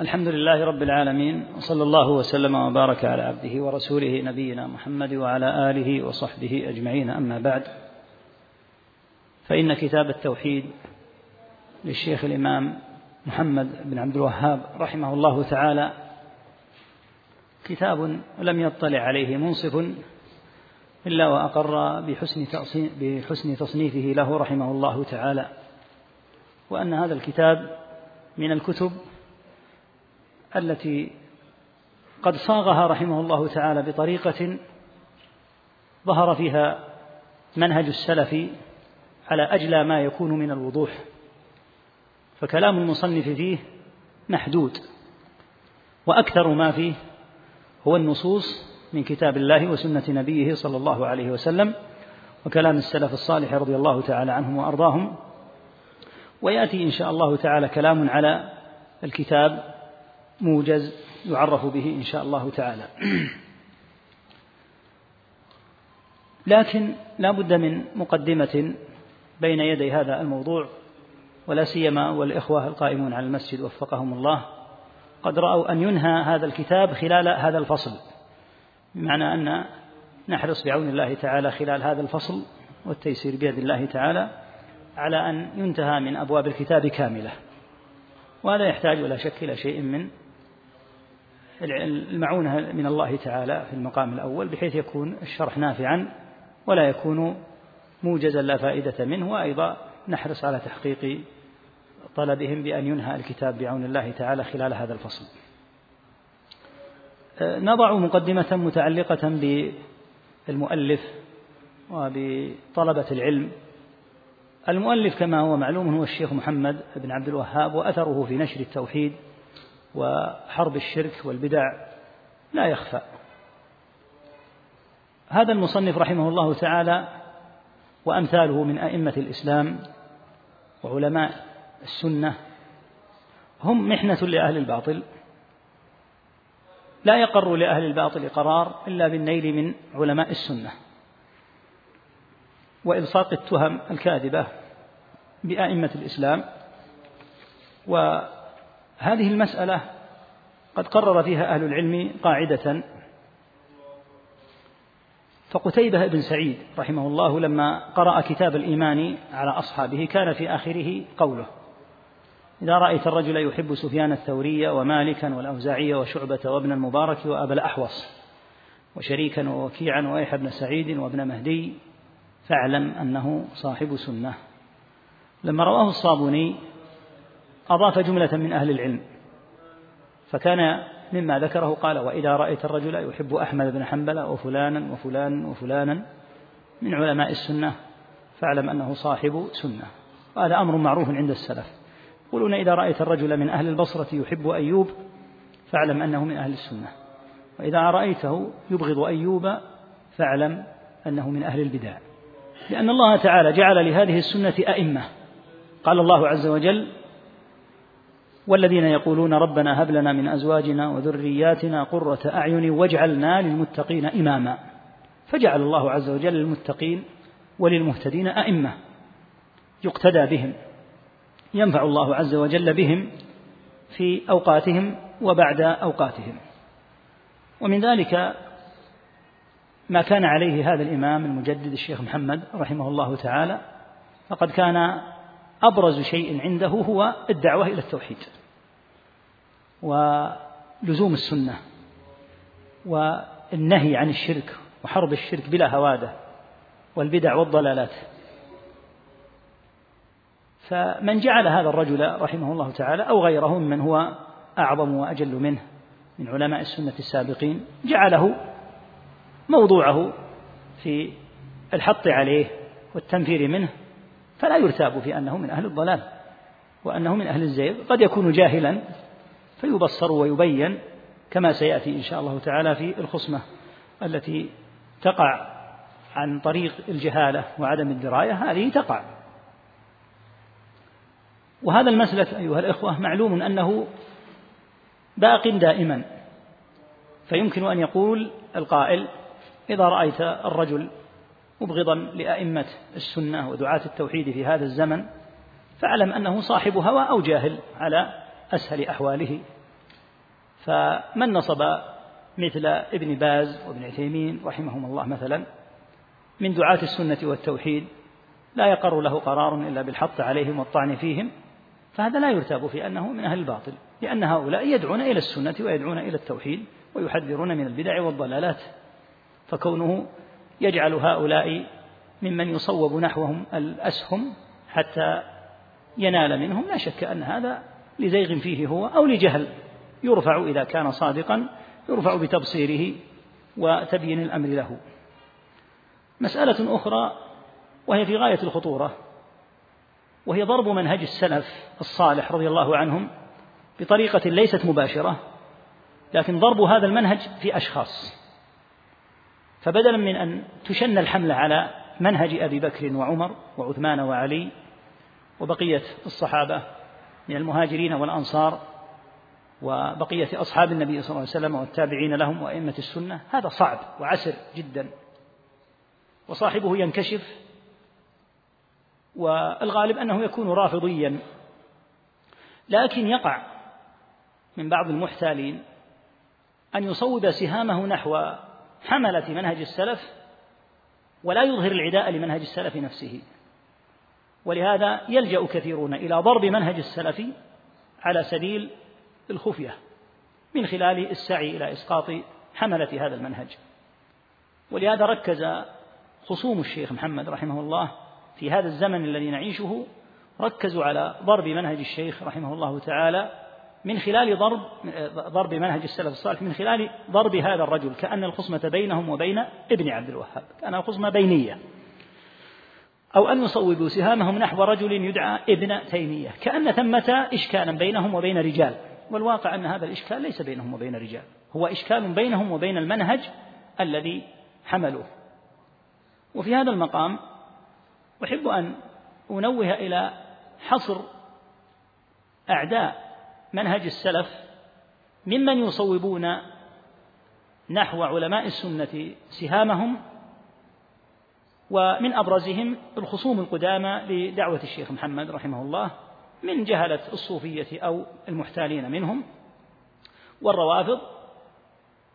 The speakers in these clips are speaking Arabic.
الحمد لله رب العالمين وصلى الله وسلم وبارك على عبده ورسوله نبينا محمد وعلى آله وصحبه أجمعين أما بعد فإن كتاب التوحيد للشيخ الإمام محمد بن عبد الوهاب رحمه الله تعالى كتاب لم يطلع عليه منصف إلا وأقر بحسن بحسن تصنيفه له رحمه الله تعالى وأن هذا الكتاب من الكتب التي قد صاغها رحمه الله تعالى بطريقة ظهر فيها منهج السلف على أجلى ما يكون من الوضوح فكلام المصنف فيه محدود وأكثر ما فيه هو النصوص من كتاب الله وسنة نبيه صلى الله عليه وسلم وكلام السلف الصالح رضي الله تعالى عنهم وأرضاهم ويأتي إن شاء الله تعالى كلام على الكتاب موجز يعرف به إن شاء الله تعالى. لكن لا بد من مقدمة بين يدي هذا الموضوع ولا سيما والإخوة القائمون على المسجد وفقهم الله قد رأوا أن ينهى هذا الكتاب خلال هذا الفصل بمعنى أن نحرص بعون الله تعالى خلال هذا الفصل والتيسير بيد الله تعالى على أن ينتهى من أبواب الكتاب كاملة. وهذا يحتاج ولا شك إلى شيء من المعونة من الله تعالى في المقام الأول بحيث يكون الشرح نافعا ولا يكون موجزا لا فائدة منه وأيضا نحرص على تحقيق طلبهم بأن ينهى الكتاب بعون الله تعالى خلال هذا الفصل. نضع مقدمة متعلقة بالمؤلف وبطلبة العلم. المؤلف كما هو معلوم هو الشيخ محمد بن عبد الوهاب وأثره في نشر التوحيد. وحرب الشرك والبدع لا يخفى. هذا المصنف رحمه الله تعالى وأمثاله من أئمة الإسلام وعلماء السنة هم محنة لأهل الباطل لا يقر لأهل الباطل قرار إلا بالنيل من علماء السنة. وإلصاق التهم الكاذبة بأئمة الإسلام و هذه المسألة قد قرر فيها أهل العلم قاعدة. فقتيبة بن سعيد رحمه الله لما قرأ كتاب الإيمان على أصحابه كان في آخره قوله إذا رأيت الرجل يحب سفيان الثوري ومالكا والأوزاعي وشعبة وابن المبارك وأبا الأحوص وشريكا ووكيعا ويحيى بن سعيد وابن مهدي فاعلم أنه صاحب سنة. لما رواه الصابوني أضاف جملة من أهل العلم فكان مما ذكره قال وإذا رأيت الرجل يحب أحمد بن حنبل وفلانا وفلانا وفلانا من علماء السنة فاعلم أنه صاحب سنة وهذا أمر معروف عند السلف. يقولون إذا رأيت الرجل من أهل البصرة يحب أيوب فاعلم أنه من أهل السنة وإذا رأيته يبغض أيوب فاعلم أنه من أهل البدع لأن الله تعالى جعل لهذه السنة أئمة. قال الله عز وجل والذين يقولون ربنا هب لنا من أزواجنا وذرياتنا قرة أعين واجعلنا للمتقين إماما. فجعل الله عز وجل للمتقين وللمهتدين أئمة يقتدى بهم ينفع الله عز وجل بهم في أوقاتهم وبعد أوقاتهم. ومن ذلك ما كان عليه هذا الإمام المجدد الشيخ محمد رحمه الله تعالى فقد كان أبرز شيء عنده هو الدعوة إلى التوحيد ولزوم السنة والنهي عن الشرك وحرب الشرك بلا هوادة والبدع والضلالات. فمن جعل هذا الرجل رحمه الله تعالى أو غيره ممن هو أعظم وأجل منه من علماء السنة السابقين جعله موضوعه في الحط عليه والتنفير منه فلا يرتاب في أنه من أهل الضلال وأنه من أهل الزيغ. قد يكون جاهلا فيبصر ويبين كما سيأتي إن شاء الله تعالى في الخصمة التي تقع عن طريق الجهالة وعدم الدراية. هذه تقع. وهذا المسلك أيها الإخوة معلوم أنه باق دائما. فيمكن أن يقول القائل إذا رأيت الرجل مبغضا لأئمة السنة ودعاة التوحيد في هذا الزمن فأعلم أنه صاحب هوى أو جاهل على أسهل أحواله. فمن نصب مثل ابن باز وابن عثيمين رحمهم الله مثلا من دعاة السنة والتوحيد لا يقر له قرار إلا بالحط عليهم والطعن فيهم. فهذا لا يرتاب في أنه من أهل الباطل لأن هؤلاء يدعون إلى السنة ويدعون إلى التوحيد ويحذرون من البدع والضلالات. فكونه يجعل هؤلاء ممن يصوب نحوهم الأسهم حتى ينال منهم. لا شك أن هذا لزيغ فيه هو أو لجهل. يرفع إذا كان صادقا يرفع بتبصيره وتبيين الأمر له. مسألة أخرى وهي في غاية الخطورة وهي ضرب منهج السلف الصالح رضي الله عنهم بطريقة ليست مباشرة لكن ضرب هذا المنهج في أشخاص. فبدلا من أن تشن الحملة على منهج أبي بكر وعمر وعثمان وعلي وبقية الصحابة من المهاجرين والأنصار وبقية أصحاب النبي صلى الله عليه وسلم والتابعين لهم وأئمة السنة هذا صعب وعسر جدا. وصاحبه ينكشف والغالب أنه يكون رافضيا. لكن يقع من بعض المحتالين أن يصوب سهامه نحو حملة منهج السلف ولا يظهر العداء لمنهج السلف نفسه. ولهذا يلجأ كثيرون إلى ضرب منهج السلف على سبيل الخفية من خلال السعي إلى إسقاط حملة هذا المنهج. ولهذا ركز خصوم الشيخ محمد رحمه الله في هذا الزمن الذي نعيشه ركزوا على ضرب منهج الشيخ رحمه الله تعالى من خلال ضرب ضرب منهج السلف الصالح من خلال ضرب هذا الرجل كأن الخصمة بينهم وبين ابن عبد الوهاب كأن الخصمة بينية. أو أن يصوبوا سهامهم نحو رجل يدعى ابن تيمية كأن ثمة إشكالا بينهم وبين رجال. والواقع أن هذا الإشكال ليس بينهم وبين رجال هو إشكال بينهم وبين المنهج الذي حملوه. وفي هذا المقام أحب أن أنوه إلى حصر أعداء منهج السلف ممن يصوبون نحو علماء السنة سهامهم ومن أبرزهم الخصوم القدامى لدعوة الشيخ محمد رحمه الله من جهلة الصوفية أو المحتالين منهم والروافض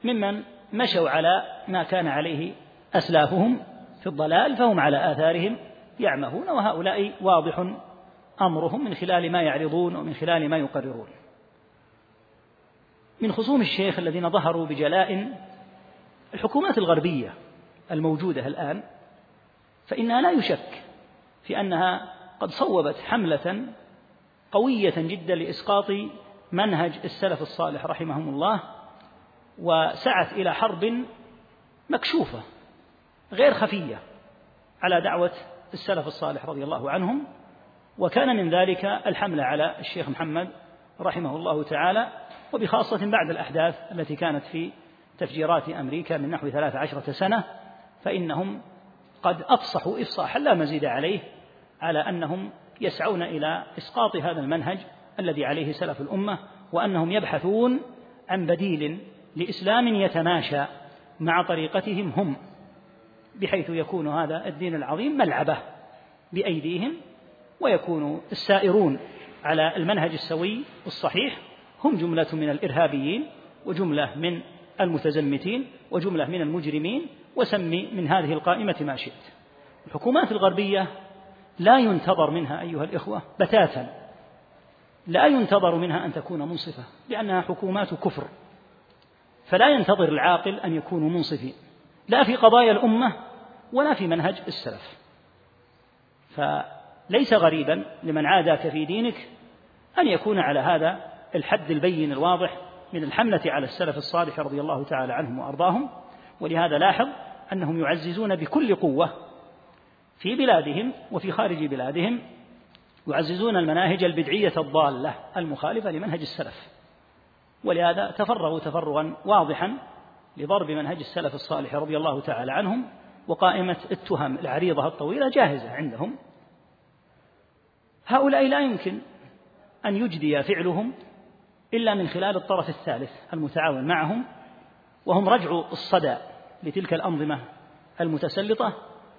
ممن مشوا على ما كان عليه أسلافهم في الضلال فهم على آثارهم يعمهون وهؤلاء واضح أمرهم من خلال ما يعرضون ومن خلال ما يقررون من خصوم الشيخ الذين ظهروا بجلاء الحكومات الغربية الموجودة الآن فإنها لا يشك في أنها قد صوبت حملة قوية جدا لإسقاط منهج السلف الصالح رحمهم الله وسعت إلى حرب مكشوفة غير خفية على دعوة السلف الصالح رضي الله عنهم. وكان من ذلك الحملة على الشيخ محمد رحمه الله تعالى. وبخاصة بعد الأحداث التي كانت في تفجيرات أمريكا من نحو ثلاث عشرة سنة فإنهم قد أفصحوا إفصاحا لا مزيد عليه على أنهم يسعون إلى إسقاط هذا المنهج الذي عليه سلف الأمة وأنهم يبحثون عن بديل لإسلام يتماشى مع طريقتهم هم بحيث يكون هذا الدين العظيم ملعبة بأيديهم ويكون السائرون على المنهج السوي الصحيح هم جملة من الإرهابيين وجملة من المتزمتين وجملة من المجرمين وسمي من هذه القائمة ما شئت. الحكومات الغربية لا ينتظر منها أيها الإخوة بتاتا لا ينتظر منها أن تكون منصفة لأنها حكومات كفر. فلا ينتظر العاقل أن يكونوا منصفين لا في قضايا الأمة ولا في منهج السلف. فليس غريبا لمن عاداك في دينك أن يكون على هذا الحد البين الواضح من الحملة على السلف الصالح رضي الله تعالى عنهم وأرضاهم ولهذا لاحظ أنهم يعززون بكل قوة في بلادهم وفي خارج بلادهم يعززون المناهج البدعية الضالة المخالفة لمنهج السلف ولهذا تفرغوا تفرغا واضحا لضرب منهج السلف الصالح رضي الله تعالى عنهم وقائمة التهم العريضة الطويلة جاهزة عندهم. هؤلاء لا يمكن أن يجدي فعلهم إلا من خلال الطرف الثالث المتعاون معهم وهم رجع الصدى لتلك الأنظمة المتسلطة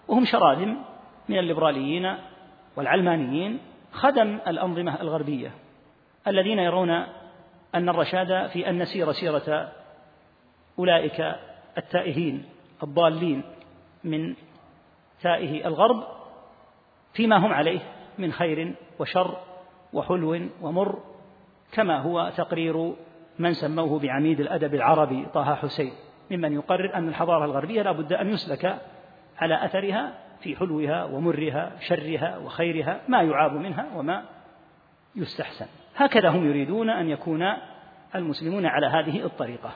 وهم شراذم من الليبراليين والعلمانيين خدم الأنظمة الغربية الذين يرون أن الرشاد في أن نسير سيرة أولئك التائهين الضالين من تائه الغرب فيما هم عليه من خير وشر وحلو ومر كما هو تقرير من سموه بعميد الأدب العربي طه حسين ممن يقرر أن الحضارة الغربية لا بد أن يسلك على أثرها في حلوها ومرها شرها وخيرها ما يعاب منها وما يستحسن. هكذا هم يريدون أن يكون المسلمون على هذه الطريقة.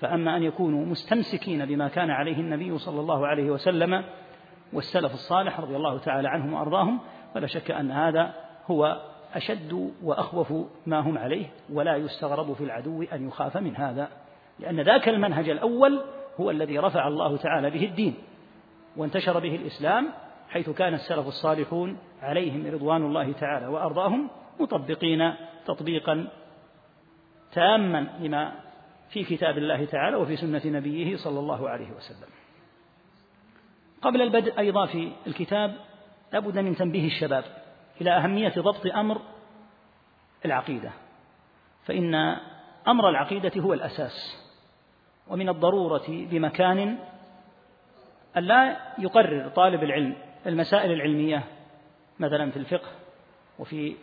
فأما أن يكونوا مستمسكين بما كان عليه النبي صلى الله عليه وسلم والسلف الصالح رضي الله تعالى عنهم وأرضاهم فلا شك أن هذا هو أشد وأخوف ما هم عليه ولا يستغرب في العدو أن يخاف من هذا لأن ذاك المنهج الأول هو الذي رفع الله تعالى به الدين وانتشر به الإسلام حيث كان السلف الصالحون عليهم رضوان الله تعالى وأرضاهم مطبقين تطبيقا تاما لما في كتاب الله تعالى وفي سنة نبيه صلى الله عليه وسلم. قبل البدء أيضا في الكتاب لابد من تنبيه الشباب. إلى أهمية ضبط أمر العقيدة. فإن أمر العقيدة هو الأساس ومن الضرورة بمكان أن لا يقرر طالب العلم المسائل العلمية مثلا في الفقه وفي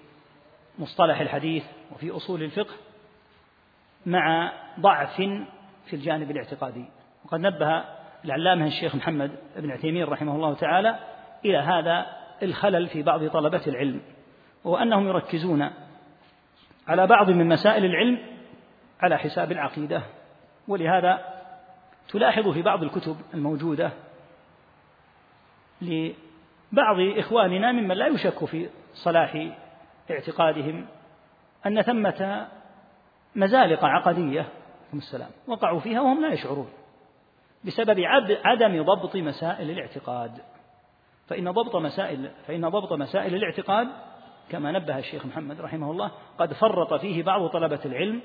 مصطلح الحديث وفي أصول الفقه مع ضعف في الجانب الاعتقادي. وقد نبه العلامة الشيخ محمد بن عثيمين رحمه الله تعالى إلى هذا الخلل في بعض طلبة العلم وهو أنهم يركزون على بعض من مسائل العلم على حساب العقيدة ولهذا تلاحظ في بعض الكتب الموجودة لبعض إخواننا ممن لا يشك في صلاح اعتقادهم أن ثمة مزالق عقدية السلام وقعوا فيها وهم لا يشعرون بسبب عدم ضبط مسائل الاعتقاد. فإن ضبط مسائل فإن ضبط مسائل الاعتقاد كما نبه الشيخ محمد رحمه الله قد فرط فيه بعض طلبة العلم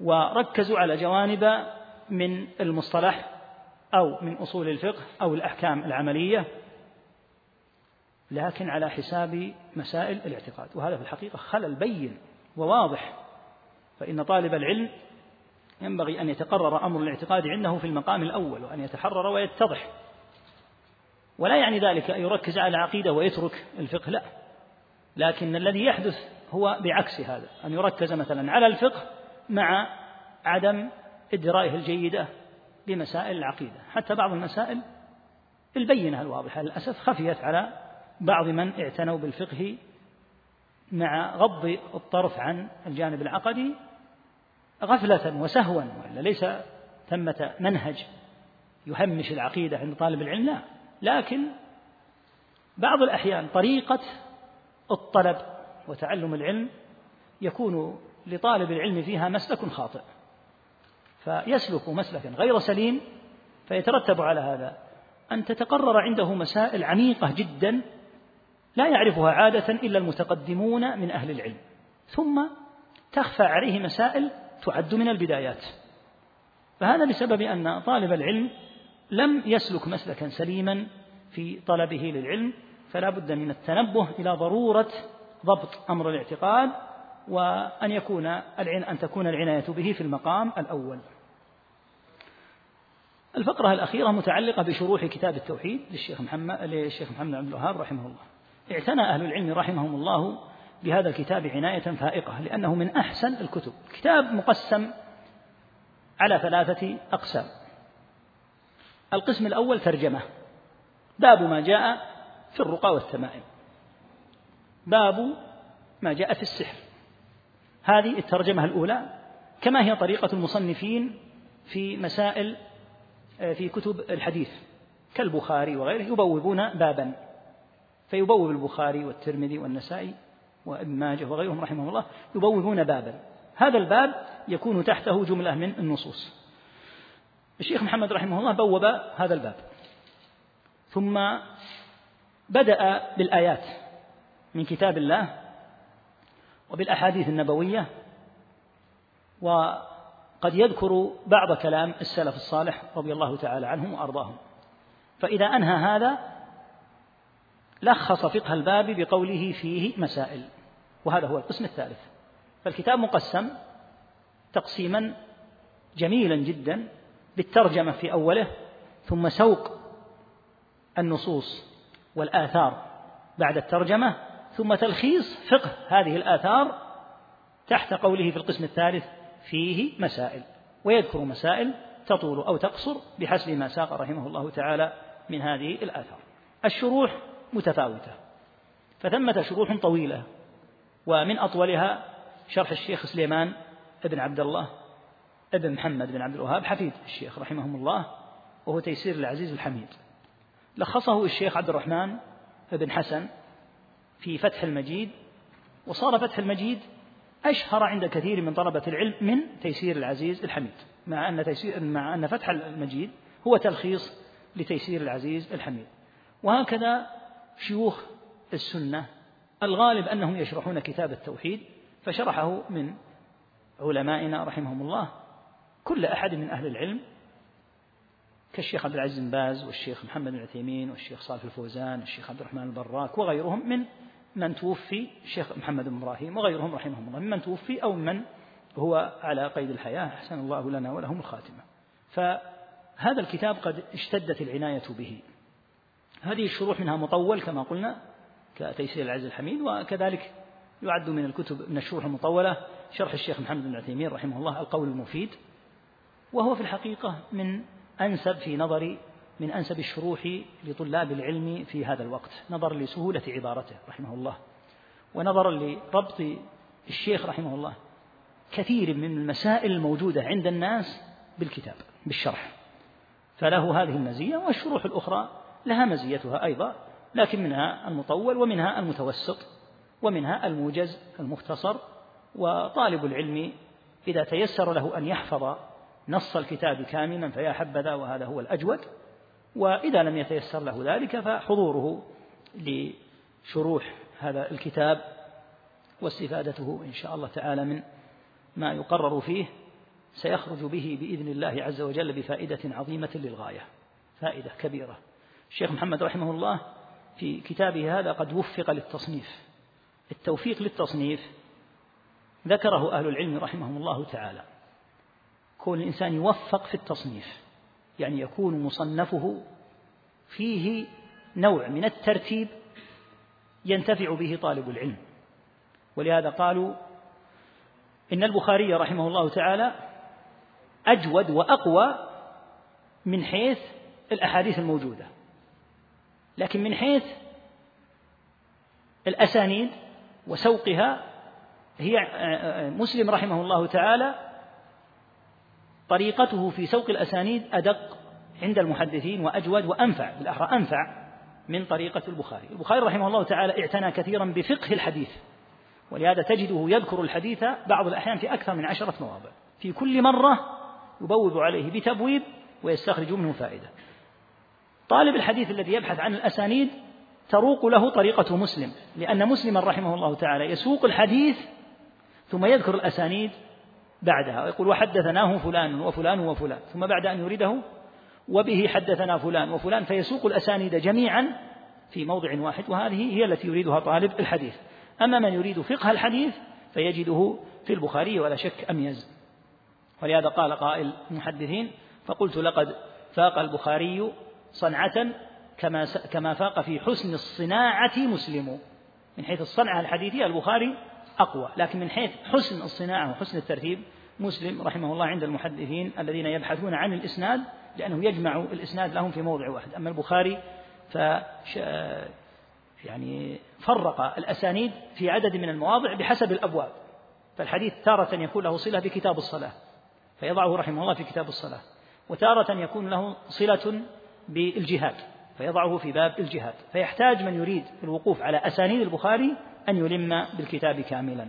وركزوا على جوانب من المصطلح أو من أصول الفقه أو الأحكام العملية لكن على حساب مسائل الاعتقاد. وهذا في الحقيقة خلل بين وواضح. فإن طالب العلم ينبغي أن يتقرر أمر الاعتقاد عنده في المقام الأول وأن يتحرر ويتضح. ولا يعني ذلك أن يركز على العقيدة ويترك الفقه لا. لكن الذي يحدث هو بعكس هذا أن يركز مثلا على الفقه مع عدم إدرايه الجيدة بمسائل العقيدة. حتى بعض المسائل البينة الواضحة للأسف خفيت على بعض من اعتنوا بالفقه مع غض الطرف عن الجانب العقدي غفلة وسهوا وإلا ليس ثمة منهج يهمش العقيدة عند طالب العلم لا. لكن بعض الأحيان طريقة الطلب وتعلم العلم يكون لطالب العلم فيها مسلك خاطئ فيسلك مسلكا غير سليم فيترتب على هذا. أن تتقرر عنده مسائل عميقة جدا لا يعرفها عادة إلا المتقدمون من أهل العلم ثم تخفى عليه مسائل تعد من البدايات. فهذا بسبب أن طالب العلم لم يسلك مسلكا سليما في طلبه للعلم فلا بد من التنبه إلى ضرورة ضبط أمر الاعتقاد وأن يكون أن تكون العناية به في المقام الأول. الفقرة الأخيرة متعلقة بشروح كتاب التوحيد للشيخ محمد للشيخ محمد عبد الوهاب رحمه الله. اعتنى أهل العلم رحمهم الله بهذا الكتاب عناية فائقة لأنه من أحسن الكتب. كتاب مقسم على ثلاثة أقسام. القسم الأول ترجمة. باب ما جاء في الرقى والتمائم. باب ما جاء في السحر. هذه الترجمة الأولى كما هي طريقة المصنفين في مسائل في كتب الحديث. كالبخاري وغيره يبوبون بابا. فيبوب البخاري والترمذي والنسائي وابن ماجه وغيرهم رحمه الله يبوبون بابا. هذا الباب يكون تحته جملة من النصوص. الشيخ محمد رحمه الله بوب هذا الباب. ثم بدأ بالآيات من كتاب الله وبالأحاديث النبوية وقد يذكر بعض كلام السلف الصالح رضي الله تعالى عنهم وأرضاهم. فإذا أنهى هذا لخص فقه الباب بقوله فيه مسائل وهذا هو القسم الثالث. فالكتاب مقسم تقسيما جميلا جدا بالترجمة في أوله ثم سوق النصوص والآثار بعد الترجمة ثم تلخيص فقه هذه الآثار تحت قوله في القسم الثالث فيه مسائل ويذكر مسائل تطول أو تقصر بحسب ما ساق رحمه الله تعالى من هذه الآثار. الشروح متفاوتة فثمة شروح طويلة ومن أطولها شرح الشيخ سليمان بن عبد الله ابن محمد بن عبد الوهاب حفيد الشيخ رحمهم الله وهو تيسير العزيز الحميد. لخصه الشيخ عبد الرحمن بن حسن في فتح المجيد وصار فتح المجيد أشهر عند كثير من طلبة العلم من تيسير العزيز الحميد. مع أن تيسير مع أن فتح المجيد هو تلخيص لتيسير العزيز الحميد. وهكذا شيوخ السنة الغالب أنهم يشرحون كتاب التوحيد فشرحه من علمائنا رحمهم الله كل أحد من أهل العلم كالشيخ عبد العزيز بن باز والشيخ محمد بن عثيمين والشيخ صالح الفوزان والشيخ عبد الرحمن البراك وغيرهم من من توفي الشيخ محمد بن إبراهيم وغيرهم رحمهم الله ممن توفي أو من هو على قيد الحياة أحسن الله لنا ولهم الخاتمة. فهذا الكتاب قد اشتدت العناية به. هذه الشروح منها مطول كما قلنا كتيسير العز الحميد وكذلك يعد من الكتب من الشروح المطولة شرح الشيخ محمد بن عثيمين رحمه الله القول المفيد وهو في الحقيقة من أنسب في نظري من أنسب الشروح لطلاب العلم في هذا الوقت نظرا لسهولة عبارته رحمه الله ونظرا لربط الشيخ رحمه الله كثير من المسائل الموجودة عند الناس بالكتاب بالشرح. فله هذه المزية والشروح الأخرى لها مزيتها أيضا لكن منها المطول ومنها المتوسط ومنها الموجز المختصر وطالب العلم إذا تيسر له أن يحفظ نص الكتاب كاملا فيا حبذا وهذا هو الأجود وإذا لم يتيسر له ذلك فحضوره لشروح هذا الكتاب واستفادته إن شاء الله تعالى من ما يقرر فيه سيخرج به بإذن الله عز وجل بفائدة عظيمة للغاية فائدة كبيرة. الشيخ محمد رحمه الله في كتابه هذا قد وفق للتصنيف. التوفيق للتصنيف ذكره أهل العلم رحمهم الله تعالى. كون الإنسان يوفق في التصنيف يعني يكون مصنفه فيه نوع من الترتيب ينتفع به طالب العلم. ولهذا قالوا إن البخاري رحمه الله تعالى أجود وأقوى من حيث الأحاديث الموجودة لكن من حيث الأسانيد وسوقها هي مسلم رحمه الله تعالى طريقته في سوق الأسانيد أدق عند المحدثين وأجود وأنفع بالأحرى أنفع من طريقة البخاري. البخاري رحمه الله تعالى اعتنى كثيرا بفقه الحديث ولهذا تجده يذكر الحديث بعض الأحيان في أكثر من عشرة مواضع. في كل مرة يبوب عليه بتبويب ويستخرج منه فائدة. طالب الحديث الذي يبحث عن الأسانيد تروق له طريقة مسلم لأن مسلما رحمه الله تعالى يسوق الحديث ثم يذكر الأسانيد بعدها ويقول وحدثناه فلان وفلان وفلان ثم بعد أن يريده وبه حدثنا فلان وفلان فيسوق الأسانيد جميعا في موضع واحد وهذه هي التي يريدها طالب الحديث. أما من يريد فقه الحديث فيجده في البخاري ولا شك أميز ولهذا قال قائل المحدثين فقلت لقد فاق البخاري صنعة كما كما فاق في حسن الصناعة مسلم. من حيث الصنعة الحديثية البخاري أقوى. لكن من حيث حسن الصناعة وحسن الترتيب مسلم رحمه الله عند المحدثين الذين يبحثون عن الإسناد لأنه يجمع الإسناد لهم في موضع واحد. أما البخاري ف يعني فرق الأسانيد في عدد من المواضع بحسب الأبواب. فالحديث تارة يكون له صلة بكتاب الصلاة فيضعه رحمه الله في كتاب الصلاة. وتارة يكون له صلة بالجهاد فيضعه في باب الجهاد. فيحتاج من يريد الوقوف على أسانيد البخاري أن يلم بالكتاب كاملا.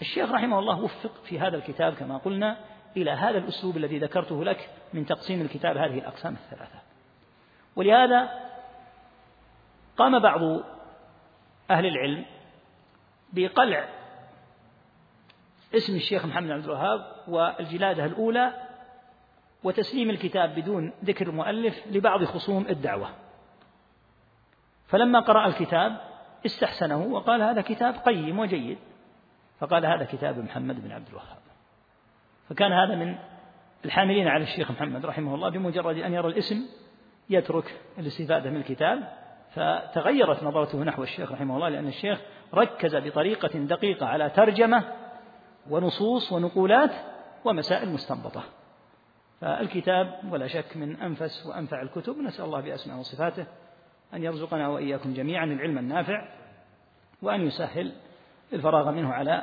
الشيخ رحمه الله وفق في هذا الكتاب كما قلنا إلى هذا الأسلوب الذي ذكرته لك من تقسيم الكتاب هذه الأقسام الثلاثة. ولهذا قام بعض أهل العلم بقلع اسم الشيخ محمد عبد الوهاب والجلادة الأولى وتسليم الكتاب بدون ذكر المؤلف لبعض خصوم الدعوة. فلما قرأ الكتاب استحسنه وقال هذا كتاب قيم وجيد. فقال هذا كتاب محمد بن عبد الوهاب. فكان هذا من الحاملين على الشيخ محمد رحمه الله بمجرد أن يرى الاسم يترك الاستفادة من الكتاب فتغيرت نظرته نحو الشيخ رحمه الله لأن الشيخ ركز بطريقة دقيقة على ترجمة ونصوص ونقولات ومسائل مستنبطة. فالكتاب ولا شك من أنفس وأنفع الكتب نسأل الله بأسماء وصفاته. أن يرزقنا وإياكم جميعا العلم النافع وأن يسهل الفراغ منه على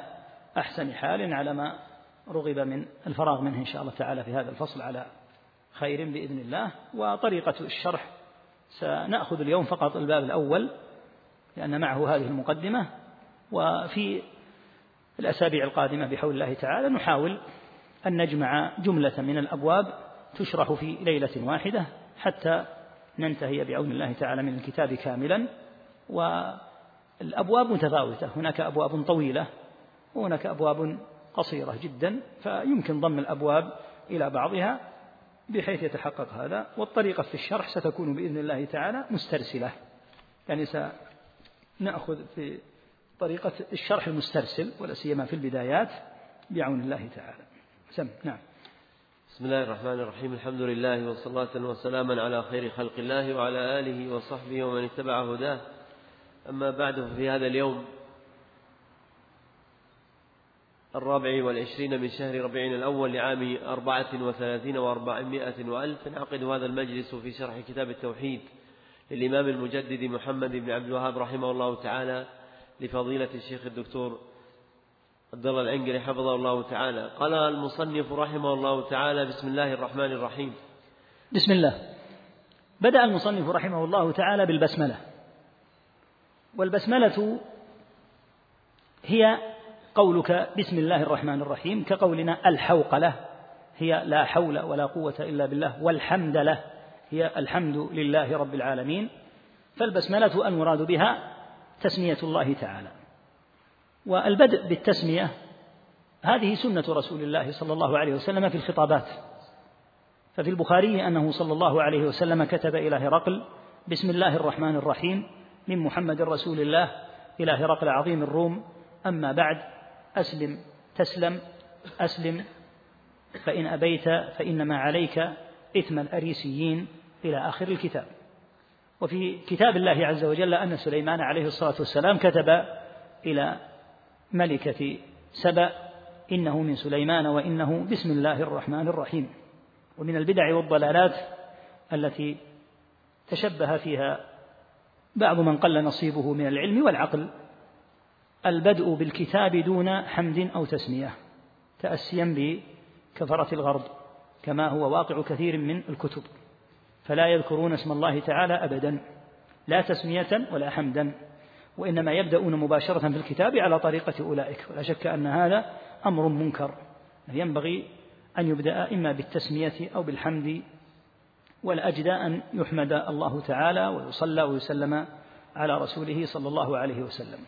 أحسن حال على ما رغب من الفراغ منه إن شاء الله تعالى في هذا الفصل على خير بإذن الله. وطريقة الشرح سنأخذ اليوم فقط الباب الأول لأن معه هذه المقدمة. وفي الأسابيع القادمة بحول الله تعالى نحاول أن نجمع جملة من الأبواب تشرح في ليلة واحدة حتى ننتهي بعون الله تعالى من الكتاب كاملا والأبواب متفاوتة. هناك أبواب طويلة وهناك أبواب قصيرة جدا فيمكن ضم الأبواب إلى بعضها بحيث يتحقق هذا. والطريقة في الشرح ستكون بإذن الله تعالى مسترسلة. يعني سنأخذ في طريقة الشرح المسترسل ولا سيما في البدايات بعون الله تعالى. سم نعم. بسم الله الرحمن الرحيم. الحمد لله وصلاة وسلاما على خير خلق الله وعلى آله وصحبه ومن اتبع هداه. أما بعد ففي هذا اليوم الرابع والعشرين من شهر ربيع الأول لعام أربعة وثلاثين وأربعمائة وألف نعقد هذا المجلس في شرح كتاب التوحيد للإمام المجدد محمد بن عبد الوهاب رحمه الله تعالى لفضيلة الشيخ الدكتور عبد الله العنقري حفظه الله تعالى. قال المصنف رحمه الله تعالى بسم الله الرحمن الرحيم. بسم الله. بدأ المصنف رحمه الله تعالى بالبسملة. والبسملة هي قولك بسم الله الرحمن الرحيم كقولنا الحوقلة. هي لا حول ولا قوة إلا بالله والحمد له هي الحمد لله رب العالمين. فالبسملة المراد بها تسمية الله تعالى. والبدء بالتسمية. هذه سنة رسول الله صلى الله عليه وسلم في الخطابات. ففي البخاري أنه صلى الله عليه وسلم كتب إلى هرقل بسم الله الرحمن الرحيم من محمد رسول الله إلى هرقل عظيم الروم أما بعد أسلم تسلم أسلم فإن أبيت فإنما عليك إثم الأريسيين. إلى آخر الكتاب. وفي كتاب الله عز وجل أن سليمان عليه الصلاة والسلام كتب إلى ملكة سبأ إنه من سليمان وإنه بسم الله الرحمن الرحيم. ومن البدع والضلالات التي تشبه فيها بعض من قل نصيبه من العلم والعقل البدء بالكتاب دون حمد أو تسمية تأسيا بكفرة الغرب كما هو واقع كثير من الكتب. فلا يذكرون اسم الله تعالى أبدا لا تسمية ولا حمدا. وإنما يبدأون مباشرة في الكتاب على طريقة أولئك. ولا شك أن هذا أمر منكر. ينبغي أن يبدأ إما بالتسمية أو بالحمد والأجدى أن يحمد الله تعالى ويصلى ويسلم على رسوله صلى الله عليه وسلم.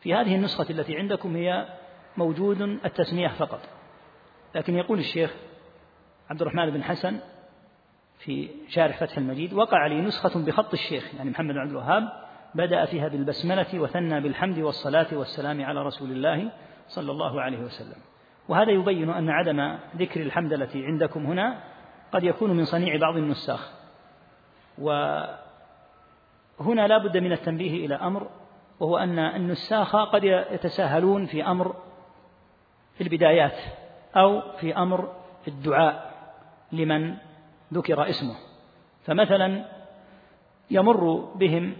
في هذه النسخة التي عندكم هي موجود التسمية فقط. لكن يقول الشيخ عبد الرحمن بن حسن في شارح فتح المجيد وقع لي نسخة بخط الشيخ يعني محمد بن عبد الوهاب بدأ فيها بالبسملة وثنى بالحمد والصلاة والسلام على رسول الله صلى الله عليه وسلم. وهذا يبين أن عدم ذكر الحمدلة عندكم هنا قد يكون من صنيع بعض النساخ. وهنا لا بد من التنبيه إلى أمر وهو أن النساخ قد يتساهلون في أمر في البدايات أو في أمر الدعاء لمن ذكر اسمه. فمثلا يمر بهم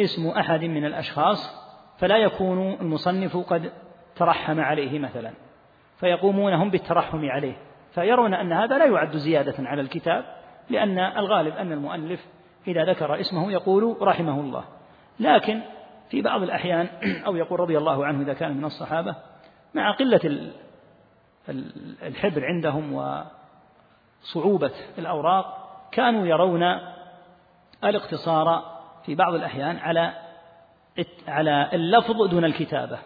اسم أحد من الأشخاص فلا يكون المصنف قد ترحم عليه مثلا فيقومون هم بالترحم عليه فيرون أن هذا لا يعد زيادة على الكتاب لأن الغالب أن المؤلف إذا ذكر اسمه يقول رحمه الله. لكن في بعض الأحيان أو يقول رضي الله عنه إذا كان من الصحابة مع قلة الحبر عندهم وصعوبة الأوراق كانوا يرون الاقتصار في بعض الأحيان على على اللفظ دون الكتابة.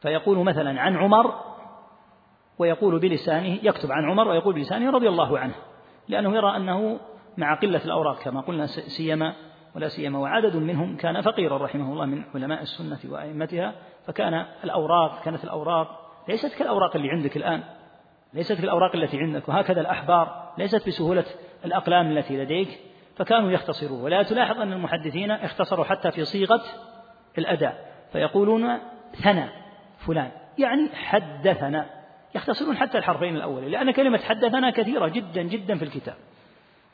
فيقول مثلا عن عمر ويقول بلسانه يكتب عن عمر ويقول بلسانه رضي الله عنه لأنه يرى أنه مع قلة الأوراق كما قلنا سيما ولا سيما وعدد منهم كان فقيرا رحمه الله من علماء السنة وأئمتها فكان الأوراق كانت الأوراق ليست كالأوراق اللي عندك الآن ليست في الأوراق التي عندك وهكذا الأحبار ليست بسهولة الأقلام التي لديك. فكانوا يختصرون. ولا تلاحظ أن المحدثين اختصروا حتى في صيغة الأداء. فيقولون ثنى فلان. يعني حدثنا. يختصرون حتى الحرفين الأولين لأن كلمة حدثنا كثيرة جدا جدا في الكتاب.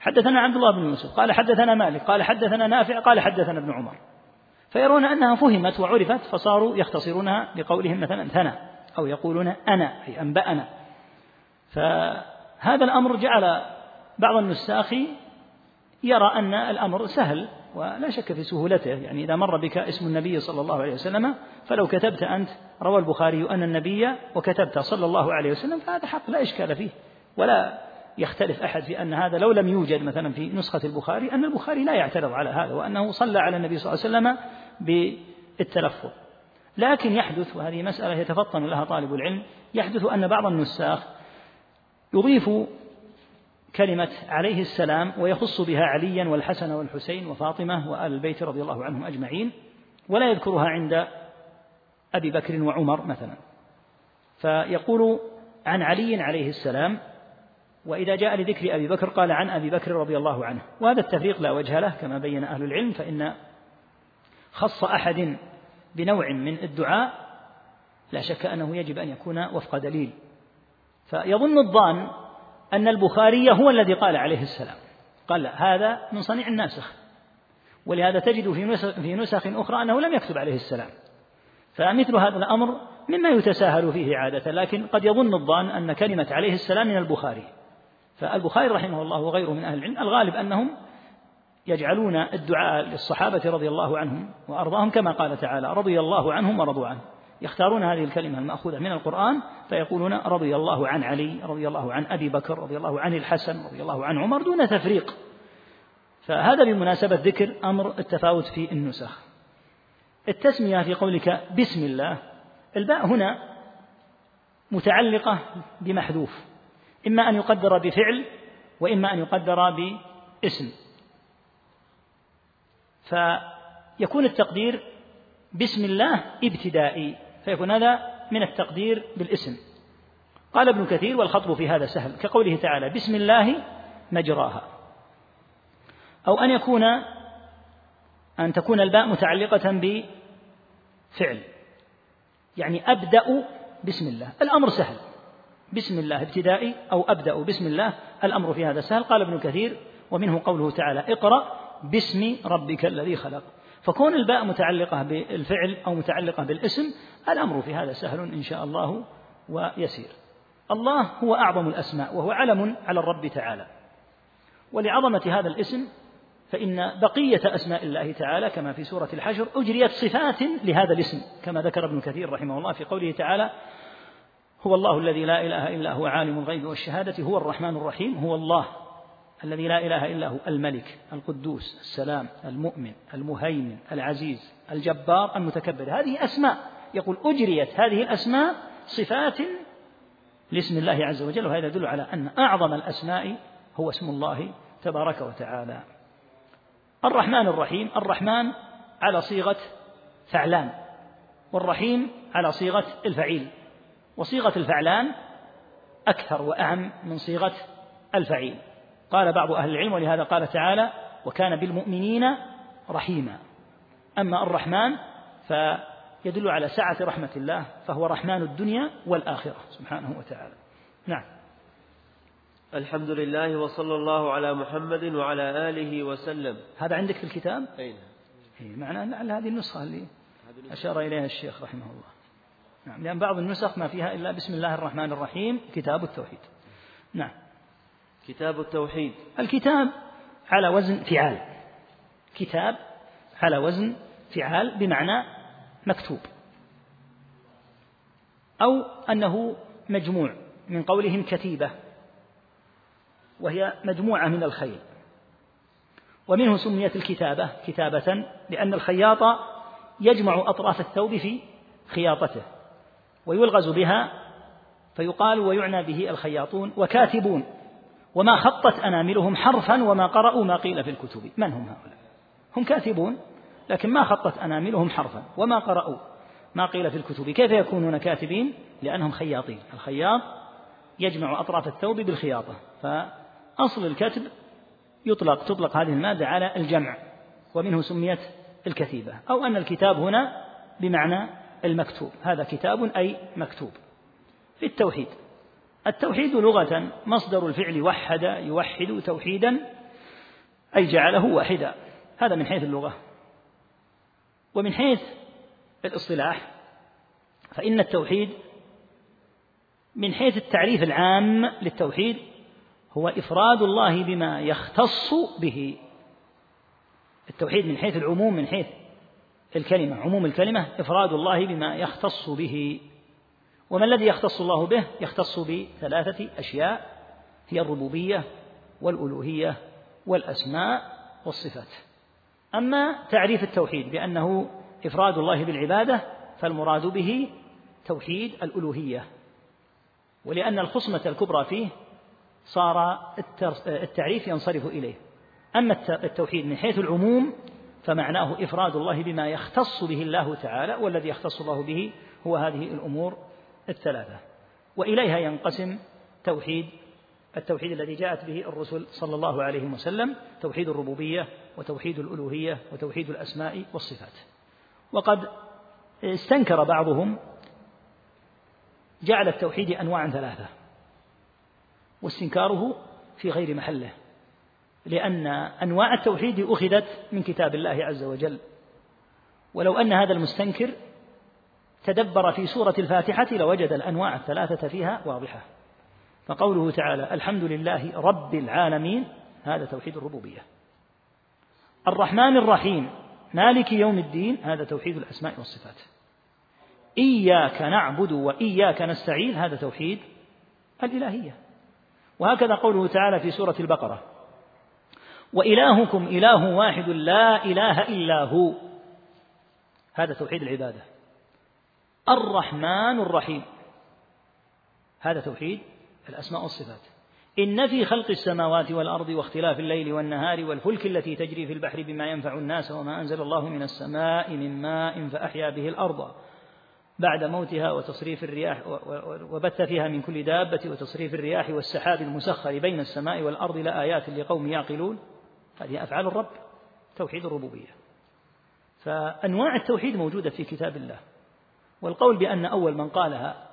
حدثنا عبد الله بن يوسف قال حدثنا مالك. قال حدثنا نافع. قال حدثنا ابن عمر. فيرون أنها فهمت وعرفت فصاروا يختصرونها بقولهم مثلا ثنى أو يقولون أنا. أي أنبأنا. فهذا الأمر جعل بعض النساخ يرى أن الأمر سهل ولا شك في سهولته. يعني إذا مر بك اسم النبي صلى الله عليه وسلم فلو كتبت أنت روى البخاري أن النبي وكتبت صلى الله عليه وسلم فهذا حق لا إشكال فيه. ولا يختلف أحد في أن هذا لو لم يوجد مثلا في نسخة البخاري أن البخاري لا يعترض على هذا وأنه صلى على النبي صلى الله عليه وسلم بالتلفظ. لكن يحدث وهذه مسألة يتفطن لها طالب العلم يحدث أن بعض النساخ يضيف كلمة عليه السلام ويخص بها عليا والحسن والحسين وفاطمة وآل البيت رضي الله عنهم أجمعين ولا يذكرها عند أبي بكر وعمر مثلا. فيقول عن علي عليه السلام وإذا جاء لذكر أبي بكر قال عن أبي بكر رضي الله عنه. وهذا التفريق لا وجه له كما بين أهل العلم فإن خص أحد بنوع من الدعاء لا شك أنه يجب أن يكون وفق دليل. فيظن الظان أن البخاري هو الذي قال عليه السلام. قال هذا من صنيع الناسخ. ولهذا تجد في نسخ, في نسخ أخرى أنه لم يكتب عليه السلام. فمثل هذا الأمر مما يتساهل فيه عادة لكن قد يظن الظان أن كلمة عليه السلام من البخاري. فالبخاري رحمه الله وغيره من أهل العلم الغالب أنهم يجعلون الدعاء للصحابة رضي الله عنهم وأرضاهم كما قال تعالى رضي الله عنهم ورضوا عنه. يختارون هذه الكلمة المأخوذة من القرآن فيقولون رضي الله عن علي رضي الله عن أبي بكر رضي الله عن الحسن رضي الله عن عمر دون تفريق. فهذا بمناسبة ذكر أمر التفاوت في النسخ. التسمية في قولك بسم الله الباء هنا متعلقة بمحذوف. إما أن يقدر بفعل وإما أن يقدر باسم. فيكون التقدير بسم الله ابتدائي. فيكون هذا من التقدير بالاسم. قال ابن كثير والخطب في هذا سهل كقوله تعالى بسم الله مجراها أو أن يكون أن تكون الباء متعلقة بفعل. يعني أبدأ بسم الله. الأمر سهل. بسم الله ابتدائي أو أبدأ بسم الله. الأمر في هذا سهل. قال ابن كثير ومنه قوله تعالى اقرأ باسم ربك الذي خلق. فكون الباء متعلقة بالفعل أو متعلقة بالاسم الأمر في هذا سهل إن شاء الله ويسير. الله هو أعظم الأسماء وهو علم على الرب تعالى. ولعظمة هذا الاسم فإن بقية أسماء الله تعالى كما في سورة الحشر أجريت صفات لهذا الاسم كما ذكر ابن كثير رحمه الله في قوله تعالى هو الله الذي لا إله إلا هو عالم الغيب والشهادة هو الرحمن الرحيم هو الله. الذي لا إله إلا هو الملك القدوس السلام المؤمن المهيمن العزيز الجبار المتكبر. هذه أسماء. يقول أجريت هذه الأسماء صفات لاسم الله عز وجل وهذا يدل على أن أعظم الأسماء هو اسم الله تبارك وتعالى. الرحمن الرحيم الرحمن على صيغة فعلان والرحيم على صيغة الفعيل وصيغة الفعلان أكثر وأعم من صيغة الفعيل. قال بعض أهل العلم ولهذا قال تعالى وكان بالمؤمنين رحيما. أما الرحمن فيدل على سعة رحمة الله فهو رحمن الدنيا والآخرة سبحانه وتعالى. نعم. الحمد لله وصلى الله على محمد وعلى آله وسلم. هذا عندك في الكتاب؟ أين؟ إيه معناه لعل هذه النسخة اللي أشار إليها الشيخ رحمه الله. نعم لأن بعض النسخ ما فيها إلا بسم الله الرحمن الرحيم كتاب التوحيد. نعم. كتاب التوحيد. الكتاب على وزن فعال. كتاب على وزن فعال بمعنى مكتوب. أو أنه مجموع من قولهم كتيبة وهي مجموعة من الخيل. ومنه سميت الكتابة كتابة لأن الخياط يجمع أطراف الثوب في خياطته ويلغز بها فيقال ويعنى به الخياطون وكاتبون. وما خطت أناملهم حرفا وما قرأوا ما قيل في الكتب. من هم هؤلاء؟ هم كاتبون لكن ما خطت أناملهم حرفا وما قرأوا ما قيل في الكتب. كيف يكونون كاتبين؟ لأنهم خياطين. الخياط يجمع أطراف الثوب بالخياطة فأصل الكتب يطلق تطلق هذه المادة على الجمع ومنه سميت الكتيبة أو أن الكتاب هنا بمعنى المكتوب. هذا كتاب أي مكتوب. في التوحيد. التوحيد لغة مصدر الفعل وحد يوحد توحيدا أي جعله واحدا. هذا من حيث اللغة. ومن حيث الاصطلاح فإن التوحيد من حيث التعريف العام للتوحيد هو إفراد الله بما يختص به. التوحيد من حيث العموم من حيث الكلمة عموم الكلمة إفراد الله بما يختص به. وما الذي يختص الله به؟ يختص بثلاثة أشياء هي الربوبية والألوهية والأسماء والصفات. أما تعريف التوحيد بأنه إفراد الله بالعبادة فالمراد به توحيد الألوهية. ولأن الخصمة الكبرى فيه صار التعريف ينصرف إليه. أما التوحيد من حيث العموم فمعناه إفراد الله بما يختص به الله تعالى والذي يختص الله به هو هذه الأمور الثلاثة. وإليها ينقسم توحيد التوحيد الذي جاءت به الرسل صلى الله عليه وسلم توحيد الربوبية وتوحيد الألوهية وتوحيد الأسماء والصفات. وقد استنكر بعضهم جعل التوحيد أنواعا ثلاثة. واستنكاره في غير محله لأن أنواع التوحيد أخذت من كتاب الله عز وجل. ولو أن هذا المستنكر تدبر في سورة الفاتحة لوجد الأنواع الثلاثة فيها واضحة. فقوله تعالى الحمد لله رب العالمين هذا توحيد الربوبية. الرحمن الرحيم مالك يوم الدين هذا توحيد الأسماء والصفات. إياك نعبد وإياك نستعين هذا توحيد الإلهية. وهكذا قوله تعالى في سورة البقرة. وإلهكم إله واحد لا إله إلا هو هذا توحيد العبادة. الرحمن الرحيم. هذا توحيد الأسماء والصفات. إن في خلق السماوات والأرض واختلاف الليل والنهار والفلك التي تجري في البحر بما ينفع الناس وما أنزل الله من السماء من ماء فأحيا به الأرض بعد موتها وتصريف الرياح وبث فيها من كل دابة وتصريف الرياح والسحاب المسخر بين السماء والأرض لآيات لقوم يعقلون. هذه أفعال الرب توحيد الربوبية. فأنواع التوحيد موجودة في كتاب الله. والقول بأن أول من قالها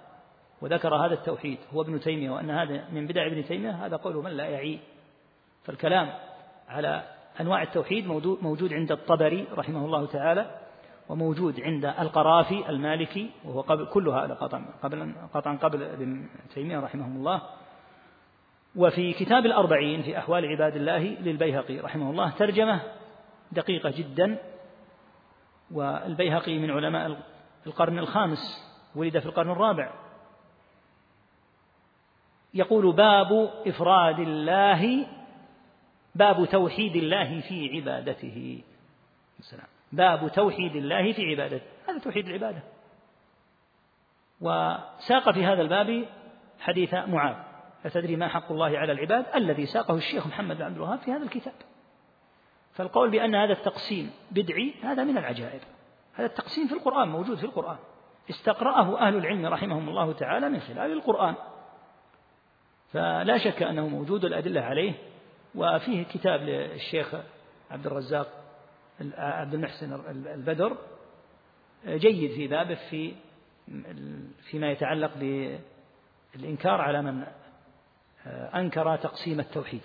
وذكر هذا التوحيد هو ابن تيمية وأن هذا من بدع ابن تيمية هذا قول من لا يعي. فالكلام على أنواع التوحيد موجود عند الطبري رحمه الله تعالى وموجود عند القرافي المالكي وهو قبل كل هذا قطعا قبل قطعا قبل ابن تيمية رحمه الله. وفي كتاب الأربعين في أحوال عباد الله للبيهقي رحمه الله ترجمة دقيقة جدا والبيهقي من علماء القرن الخامس ولد في القرن الرابع. يقول باب إفراد الله باب توحيد الله في عبادته. السلام. باب توحيد الله في عبادته. هذا توحيد العبادة. وساق في هذا الباب حديث معاذ. أتدري ما حق الله على العباد؟ الذي ساقه الشيخ محمد بن عبد الوهاب في هذا الكتاب. فالقول بأن هذا التقسيم بدعي هذا من العجائب. هذا التقسيم في القرآن موجود في القرآن. استقرأه أهل العلم رحمهم الله تعالى من خلال القرآن. فلا شك أنه موجود الأدلة عليه وفيه كتاب للشيخ عبد الرزاق عبد المحسن البدر جيد في بابه في فيما يتعلق بالإنكار على من أنكر تقسيم التوحيد.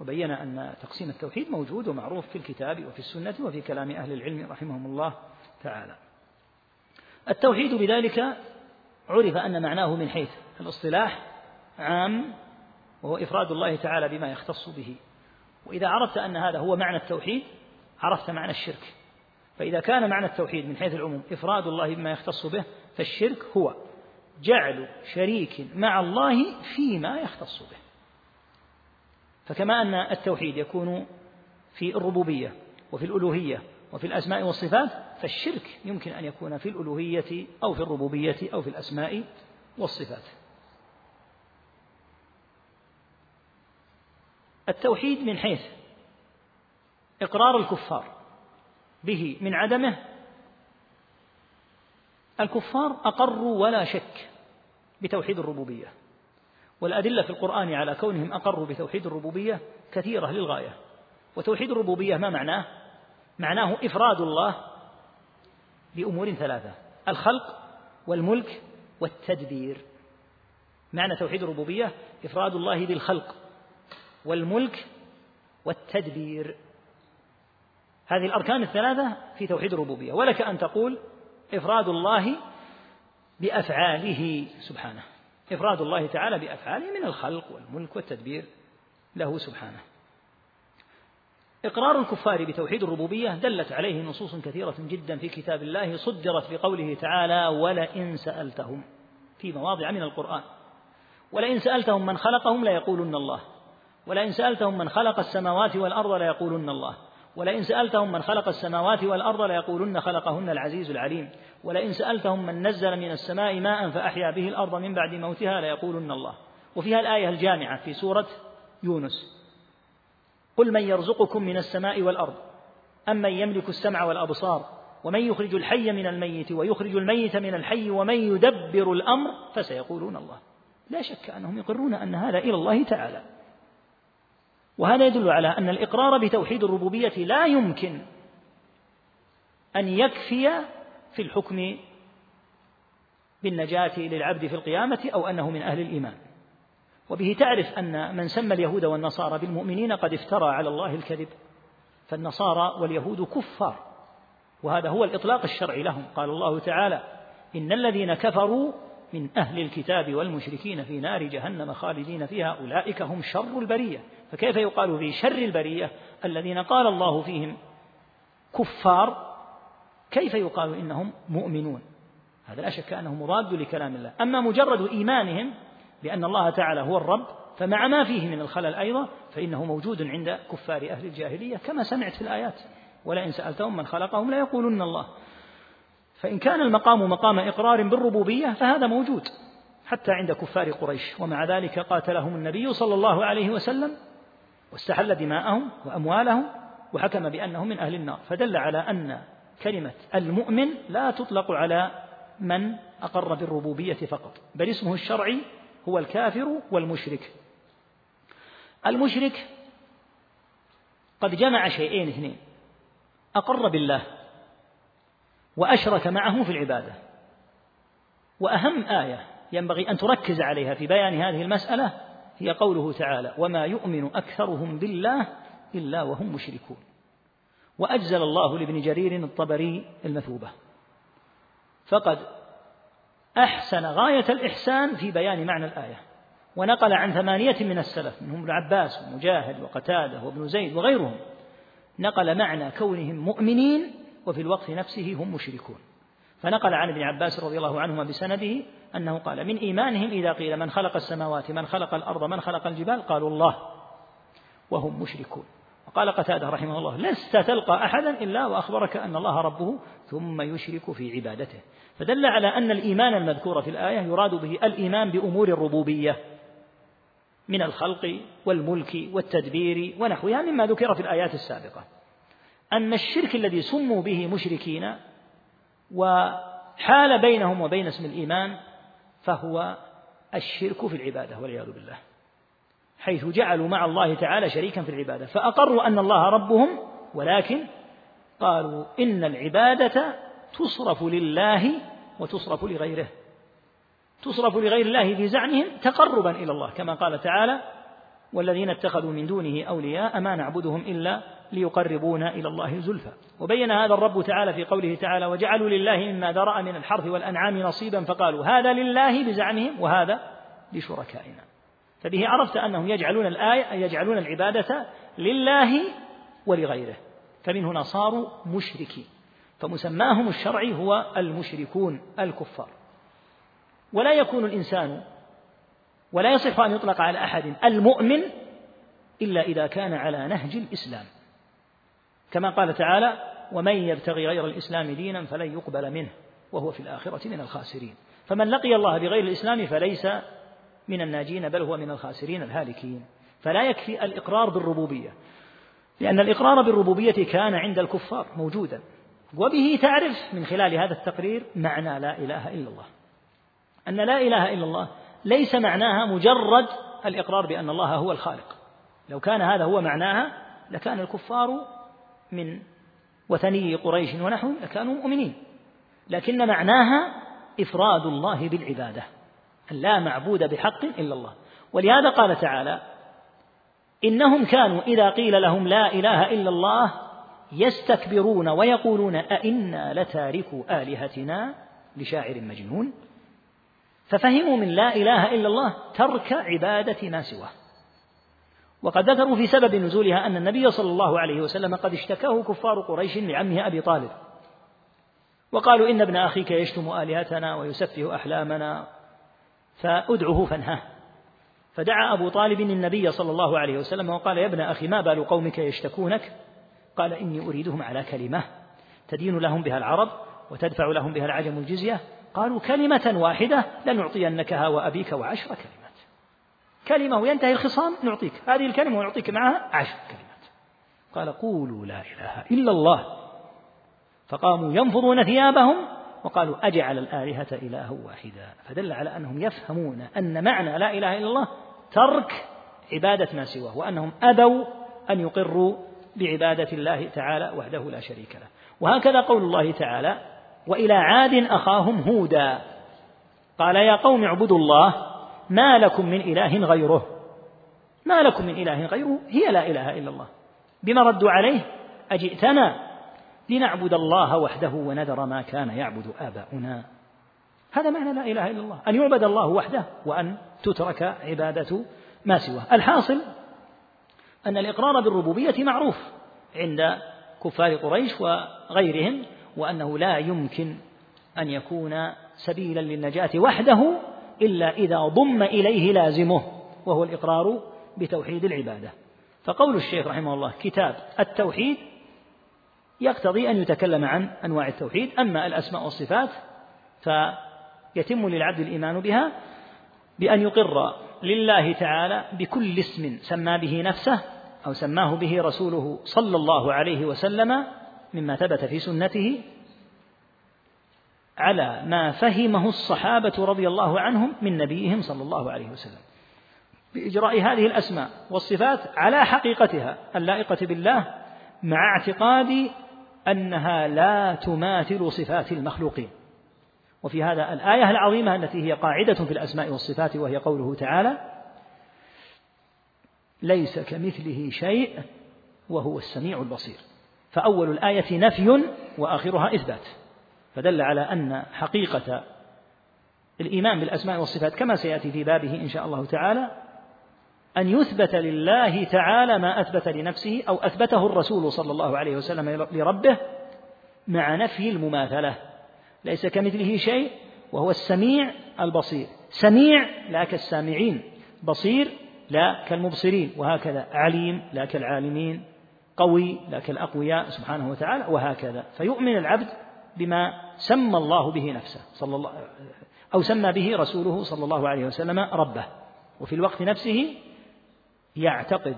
وبين أن تقسيم التوحيد موجود ومعروف في الكتاب وفي السنة وفي كلام أهل العلم رحمهم الله تعالى. التوحيد بذلك عرف أن معناه من حيث الاصطلاح عام وهو إفراد الله تعالى بما يختص به. وإذا عرفت أن هذا هو معنى التوحيد عرفت معنى الشرك. فإذا كان معنى التوحيد من حيث العموم إفراد الله بما يختص به فالشرك هو جعل شريك مع الله فيما يختص به. فكما أن التوحيد يكون في الربوبية وفي الألوهية وفي الأسماء والصفات فالشرك يمكن أن يكون في الألوهية أو في الربوبية أو في الأسماء والصفات. التوحيد من حيث إقرار الكفار به من عدمه الكفار أقروا ولا شك بتوحيد الربوبية. والأدلة في القرآن على كونهم أقروا بتوحيد الربوبية كثيرة للغاية. وتوحيد الربوبية ما معناه؟ معناه إفراد الله بأمور ثلاثة الخلق والملك والتدبير. معنى توحيد الربوبية إفراد الله بالخلق والملك والتدبير. هذه الأركان الثلاثة في توحيد الربوبية. ولك أن تقول إفراد الله بأفعاله. سبحانه. إفراد الله تعالى بأفعاله من الخلق والملك والتدبير له سبحانه. إقرار الكفار بتوحيد الربوبية دلت عليه نصوص كثيرة جدا في كتاب الله صدرت بقوله تعالى ولئن سألتهم في مواضع من القرآن. ولئن سألتهم من خلقهم ليقولن الله ولئن سألتهم من خلق السماوات والأرض ليقولن الله ولئن سألتهم من خلق السماوات والأرض ليقولن خلقهن العزيز العليم ولئن سألتهم من نزل من السماء ماء فأحيا به الأرض من بعد موتها ليقولن الله. وفيها الآية الجامعة في سورة يونس. قل من يرزقكم من السماء والأرض أمن يملك السمع والأبصار ومن يخرج الحي من الميت ويخرج الميت من الحي ومن يدبر الأمر فسيقولون الله. لا شك أنهم يقرون أن هذا إلى الله تعالى. وهذا يدل على أن الإقرار بتوحيد الربوبية لا يمكن أن يكفي في الحكم بالنجاة للعبد في القيامة أو أنه من أهل الإيمان. وبه تعرف أن من سمى اليهود والنصارى بالمؤمنين قد افترى على الله الكذب. فالنصارى واليهود كفار وهذا هو الإطلاق الشرعي لهم. قال الله تعالى إن الذين كفروا من أهل الكتاب والمشركين في نار جهنم خالدين فيها أولئك هم شر البرية. فكيف يقال في شر البرية؟ الذين قال الله فيهم كفار كيف يقال إنهم مؤمنون؟ هذا لا شك أنه مضاد لكلام الله. أما مجرد إيمانهم بأن الله تعالى هو الرب فمع ما فيه من الخلل أيضا فإنه موجود عند كفار أهل الجاهلية كما سمعت في الآيات. ولئن سألتهم من خلقهم ليقولن الله. فإن كان المقام مقام إقرار بالربوبية فهذا موجود حتى عند كفار قريش. ومع ذلك قاتلهم النبي صلى الله عليه وسلم واستحل دماءهم وأموالهم وحكم بأنهم من أهل النار. فدل على أن كلمة المؤمن لا تطلق على من أقر بالربوبية فقط بل اسمه الشرعي هو الكافر والمشرك. المشرك قد جمع شيئين اثنين أقر بالله وأشرك معه في العبادة. وأهم آية ينبغي أن تركز عليها في بيان هذه المسألة هي قوله تعالى وما يؤمن أكثرهم بالله إلا وهم مشركون وأجزل الله لابن جرير الطبري المثوبة. فقد أحسن غاية الإحسان في بيان معنى الآية. ونقل عن ثمانية من السلف منهم ابن عباس ومجاهد وقتادة وابن زيد وغيرهم. نقل معنى كونهم مؤمنين وفي الوقت نفسه هم مشركون. فنقل عن ابن عباس رضي الله عنهما بسنده أنه قال من إيمانهم إذا قيل من خلق السماوات من خلق الأرض من خلق الجبال؟ قالوا الله وهم مشركون. وقال قتادة رحمه الله لست تلقى أحدا إلا وأخبرك أن الله ربه ثم يشرك في عبادته. فدل على أن الإيمان المذكور في الآية يراد به الإيمان بأمور الربوبية من الخلق والملك والتدبير ونحوها مما ذكر في الآيات السابقة. أن الشرك الذي سموا به مشركين وحال بينهم وبين اسم الإيمان فهو الشرك في العبادة والعياذ بالله. حيث جعلوا مع الله تعالى شريكا في العبادة. فأقروا أن الله ربهم ولكن قالوا إن العبادة تصرف لله وتصرف لغيره. تصرف لغير الله في زعمهم تقربا إلى الله كما قال تعالى والذين اتخذوا من دونه أولياء ما نعبدهم إلا ليقربونا إلى الله زلفى. وبين هذا الرب تعالى في قوله تعالى وجعلوا لله مما ذرأ من الحرث والأنعام نصيبا فقالوا هذا لله بزعمهم وهذا لشركائنا. فبه عرفت أنهم يجعلون الآية يجعلون العبادة لله ولغيره. فمن هنا صاروا مشركين. فمسماهم الشرعي هو المشركون الكفار. ولا يكون الإنسان ولا يصح أن يطلق على أحد المؤمن إلا إذا كان على نهج الإسلام. كما قال تعالى ومن يبتغي غير الإسلام دينا فلن يقبل منه وهو في الآخرة من الخاسرين. فمن لقي الله بغير الإسلام فليس من الناجين بل هو من الخاسرين الهالكين. فلا يكفي الإقرار بالربوبية لأن الإقرار بالربوبية كان عند الكفار موجودا. وبه تعرف من خلال هذا التقرير معنى لا إله إلا الله. أن لا إله إلا الله ليس معناها مجرد الإقرار بأن الله هو الخالق. لو كان هذا هو معناها لكان الكفار من وثني قريش ونحو لكانوا مؤمنين. لكن معناها إفراد الله بالعبادة. أن لا معبود بحق إلا الله. ولهذا قال تعالى إنهم كانوا إذا قيل لهم لا إله إلا الله يستكبرون ويقولون أئنا لتاركوا آلهتنا لشاعر مجنون؟ ففهموا من لا إله إلا الله ترك عبادة ما سواه. وقد ذكروا في سبب نزولها أن النبي صلى الله عليه وسلم قد اشتكاه كفار قريش لعمه أبي طالب. وقالوا إن ابن أخيك يشتم آلهتنا ويسفه أحلامنا فأدعه فانهاه. فدعا أبو طالب النبي صلى الله عليه وسلم وقال يا ابن أخي ما بال قومك يشتكونك؟ قال إني أريدهم على كلمة تدين لهم بها العرب وتدفع لهم بها العجم الجزية. قالوا كلمة واحدة لنعطينكها وأبيك وعشر كلمات. كلمة وينتهي الخصام نعطيك. هذه الكلمة ونعطيك معها عشر كلمات. قال قولوا لا إله إلا الله. فقاموا ينفضون ثيابهم وقالوا أجعل الآلهة إله واحدا. فدل على أنهم يفهمون أن معنى لا إله إلا الله ترك عبادة ما سواه وأنهم أبوا أن يقروا بعبادة الله تعالى وحده لا شريك له. وهكذا قول الله تعالى وإلى عاد أخاهم هودا. قال يا قوم اعبدوا الله ما لكم من إله غيره. ما لكم من إله غيره هي لا إله إلا الله. بما ردوا عليه أجئتنا؟ لنعبد الله وحده ونذر ما كان يعبد آباؤنا. هذا معنى لا إله إلا الله. أن يعبد الله وحده وأن تترك عبادة ما سواه. الحاصل أن الإقرار بالربوبية معروف عند كفار قريش وغيرهم وأنه لا يمكن أن يكون سبيلا للنجاة وحده إلا إذا ضم إليه لازمه وهو الإقرار بتوحيد العبادة. فقول الشيخ رحمه الله كتاب التوحيد يقتضي أن يتكلم عن أنواع التوحيد أما الأسماء والصفات فيتم للعبد الإيمان بها بأن يقر لله تعالى بكل اسم سمى به نفسه أو سماه به رسوله صلى الله عليه وسلم مما ثبت في سنته على ما فهمه الصحابة رضي الله عنهم من نبيهم صلى الله عليه وسلم. بإجراء هذه الأسماء والصفات على حقيقتها اللائقة بالله مع اعتقاد أنها لا تماثل صفات المخلوقين. وفي هذا الآية العظيمة التي هي قاعدة في الأسماء والصفات وهي قوله تعالى ليس كمثله شيء وهو السميع البصير. فأول الآية نفي وآخرها إثبات. فدل على أن حقيقة الإيمان بالأسماء والصفات كما سيأتي في بابه إن شاء الله تعالى أن يثبت لله تعالى ما أثبت لنفسه أو أثبته الرسول صلى الله عليه وسلم لربه مع نفي المماثلة. ليس كمثله شيء وهو السميع البصير. سميع لا كالسامعين بصير لا كالمبصرين وهكذا. عليم لا كالعالمين قوي لا كالأقوياء سبحانه وتعالى وهكذا. فيؤمن العبد بما سمى الله به نفسه صلى الله أو سمى به رسوله صلى الله عليه وسلم ربه. وفي الوقت نفسه يعتقد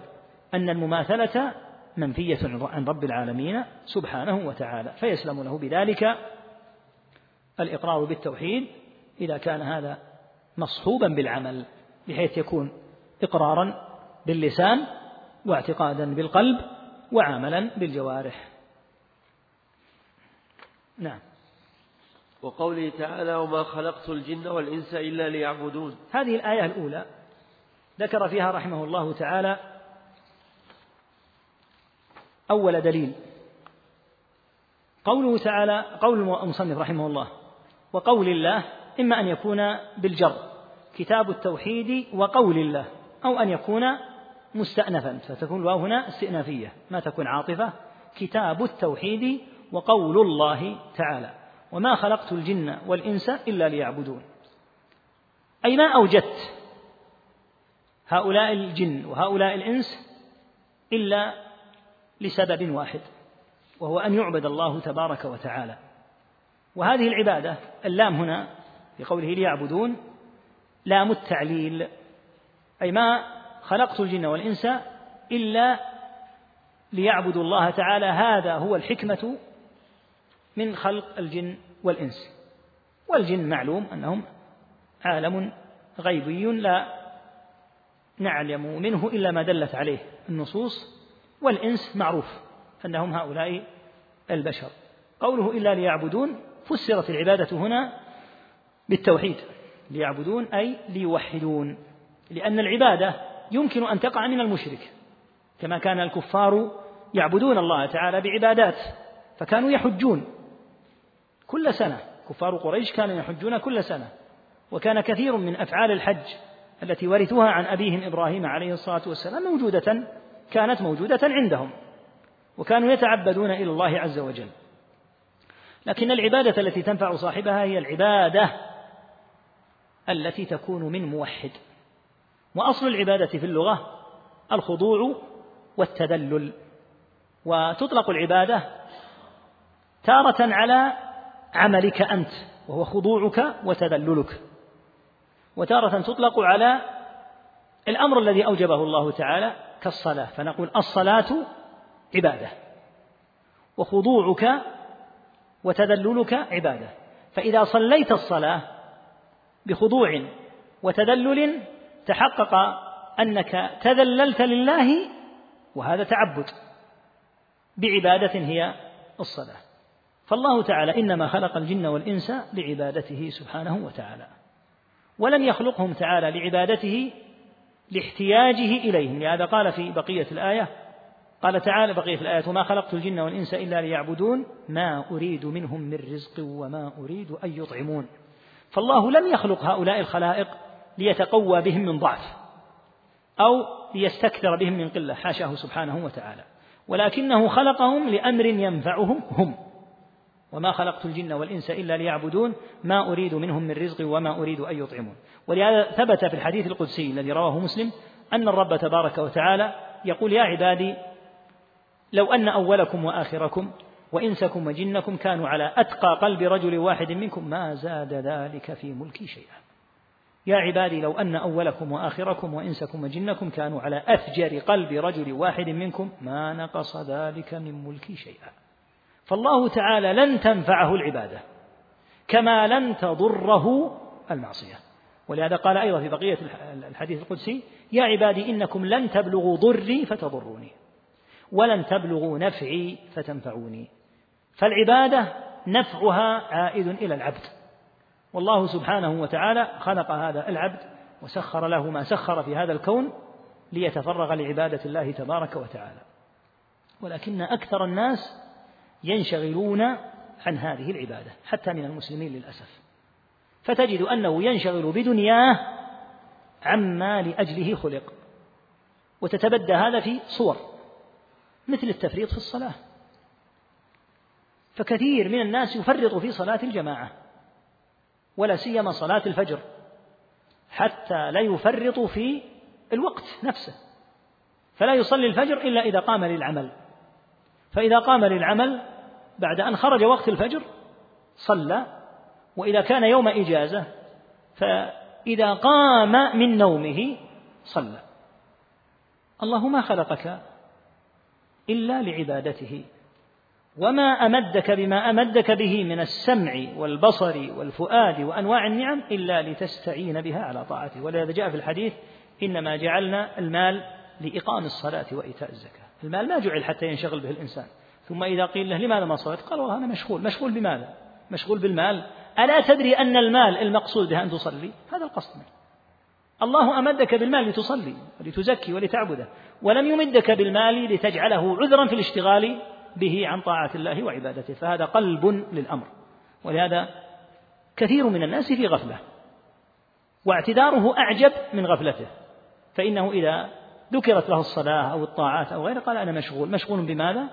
أن المماثلة منفية عن رب العالمين سبحانه وتعالى فيسلم له بذلك الإقرار بالتوحيد إذا كان هذا مصحوبا بالعمل بحيث يكون إقرارا باللسان واعتقادا بالقلب وعملا بالجوارح. نعم. وقوله تعالى وما خلقت الجن والإنس إلا ليعبدون هذه الآية الأولى ذكر فيها رحمه الله تعالى أول دليل. قوله تعالى قول المصنف رحمه الله وقول الله إما أن يكون بالجر كتاب التوحيد وقول الله أو أن يكون مستأنفا. فتكون الواو هنا استئنافية ما تكون عاطفة. كتاب التوحيد وقول الله تعالى. وما خلقت الجن والإنس إلا ليعبدون. أي ما أوجدت هؤلاء الجن وهؤلاء الإنس إلا لسبب واحد وهو أن يعبد الله تبارك وتعالى. وهذه العبادة اللام هنا في قوله ليعبدون لام التعليل أي ما خلقت الجن والإنس إلا ليعبدوا الله تعالى. هذا هو الحكمة من خلق الجن والإنس. والجن معلوم أنهم عالم غيبي لا نعلم منه إلا ما دلت عليه النصوص والإنس معروف أنهم هؤلاء البشر. قوله إلا ليعبدون فسرت العبادة هنا بالتوحيد. ليعبدون أي ليوحدون. لأن العبادة يمكن أن تقع من المشرك كما كان الكفار يعبدون الله تعالى بعبادات فكانوا يحجون كل سنة. كفار قريش كانوا يحجون كل سنة وكان كثير من أفعال الحج التي ورثوها عن أبيهم إبراهيم عليه الصلاة والسلام موجودة كانت موجودة عندهم وكانوا يتعبدون إلى الله عز وجل. لكن العبادة التي تنفع صاحبها هي العبادة التي تكون من موحد. وأصل العبادة في اللغة الخضوع والتذلل. وتطلق العبادة تارة على عملك أنت وهو خضوعك وتذللك. وتارة تطلق على الأمر الذي أوجبه الله تعالى كالصلاة فنقول الصلاة عبادة وخضوعك وتذللك عبادة فإذا صليت الصلاة بخضوع وتذلل تحقق أنك تذللت لله وهذا تعبد بعبادة هي الصلاة. فالله تعالى إنما خلق الجن والإنس لعبادته سبحانه وتعالى. ولم يخلقهم تعالى لعبادته لاحتياجه إليهم. لهذا قال في بقية الآية قال تعالى بقية الآية وما خلقت الجن والإنس إلا ليعبدون ما أريد منهم من رزق وما أريد أن يطعمون. فالله لم يخلق هؤلاء الخلائق ليتقوى بهم من ضعف أو ليستكثر بهم من قلة حاشاه سبحانه وتعالى. ولكنه خلقهم لأمر ينفعهم هم. وما خلقت الجن والإنس إلا ليعبدون ما أريد منهم من رزق وما أريد أن يطعمون. ولهذا ثبت في الحديث القدسي الذي رواه مسلم أن الرب تبارك وتعالى يقول يا عبادي لو أن أولكم وآخركم وإنسكم وجنكم كانوا على أتقى قلب رجل واحد منكم ما زاد ذلك في ملكي شيئا. يا عبادي لو أن أولكم وآخركم وإنسكم وجنكم كانوا على أفجر قلب رجل واحد منكم ما نقص ذلك من ملكي شيئا. فالله تعالى لن تنفعه العبادة كما لن تضره المعصية. ولهذا قال أيضا في بقية الحديث القدسي يا عبادي إنكم لن تبلغوا ضري فتضروني ولن تبلغوا نفعي فتنفعوني. فالعبادة نفعها عائد إلى العبد. والله سبحانه وتعالى خلق هذا العبد وسخر له ما سخر في هذا الكون ليتفرغ لعبادة الله تبارك وتعالى. ولكن أكثر الناس ينشغلون عن هذه العبادة حتى من المسلمين للأسف. فتجد أنه ينشغل بدنياه عما لأجله خلق. وتتبدى هذا في صور مثل التفريط في الصلاة. فكثير من الناس يفرط في صلاة الجماعة ولا سيما صلاة الفجر حتى لا يفرط في الوقت نفسه. فلا يصلي الفجر إلا إذا قام للعمل. فإذا قام للعمل بعد أن خرج وقت الفجر صلى وإذا كان يوم إجازة فإذا قام من نومه صلى. الله ما خلقك إلا لعبادته وما أمدك بما أمدك به من السمع والبصر والفؤاد وأنواع النعم إلا لتستعين بها على طاعته. ولهذا جاء في الحديث إنما جعلنا المال لإقام الصلاة وإيتاء الزكاة. المال ما جعل حتى ينشغل به الإنسان. ثم إذا قيل له لماذا ما صليت قال والله أنا مشغول. مشغول بماذا؟ مشغول بالمال. ألا تدري أن المال المقصود به أن تصلي؟ هذا القصد منه. الله أمدك بالمال لتصلي ولتزكي ولتعبده ولم يمدك بالمال لتجعله عذرا في الاشتغال به عن طاعة الله وعبادته. فهذا قلب للأمر. ولهذا كثير من الناس في غفلة واعتذاره أعجب من غفلته. فإنه إذا ذكرت له الصلاة أو الطاعات أو غيره قال أنا مشغول. مشغول بماذا؟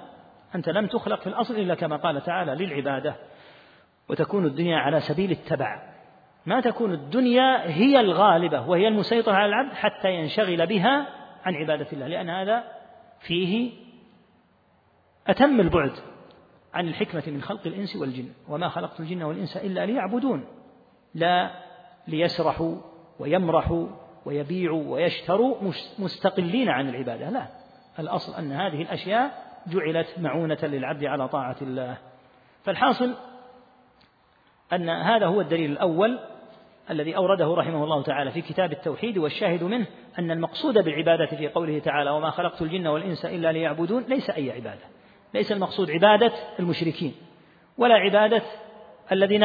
أنت لم تخلق في الأصل إلا كما قال تعالى للعبادة. وتكون الدنيا على سبيل التبع. ما تكون الدنيا هي الغالبة وهي المسيطرة على العبد حتى ينشغل بها عن عبادة الله لأن هذا فيه أتم البعد عن الحكمة من خلق الإنس والجن. وما خلقت الجن والإنس إلا ليعبدون لا ليسرحوا ويمرحوا ويبيعوا ويشتروا مستقلين عن العبادة. لا الأصل أن هذه الأشياء جعلت معونة للعبد على طاعة الله. فالحاصل أن هذا هو الدليل الأول الذي أورده رحمه الله تعالى في كتاب التوحيد والشاهد منه أن المقصود بالعبادة في قوله تعالى وما خلقت الجن والإنس إلا ليعبدون ليس أي عبادة. ليس المقصود عبادة المشركين ولا عبادة الذين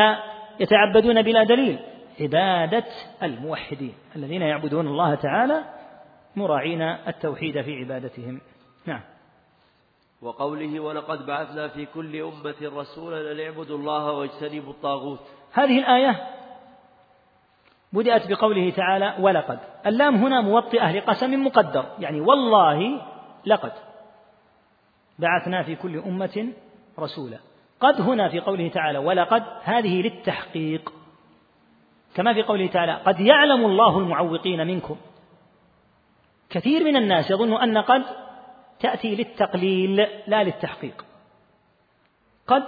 يتعبدون بلا دليل. عبادة الموحدين الذين يعبدون الله تعالى مراعين التوحيد في عبادتهم. نعم. وقوله ولقد بعثنا في كل أمة رسولا أن اعبدوا الله واجتنبوا الطاغوت. هذه الآية بدأت بقوله تعالى ولقد. اللام هنا موطئة لقسم مقدر يعني والله لقد بعثنا في كل أمة رسولا. قد هنا في قوله تعالى ولقد هذه للتحقيق. كما في قوله تعالى قد يعلم الله المعوقين منكم. كثير من الناس يظن أن قد تأتي للتقليل لا للتحقيق. قد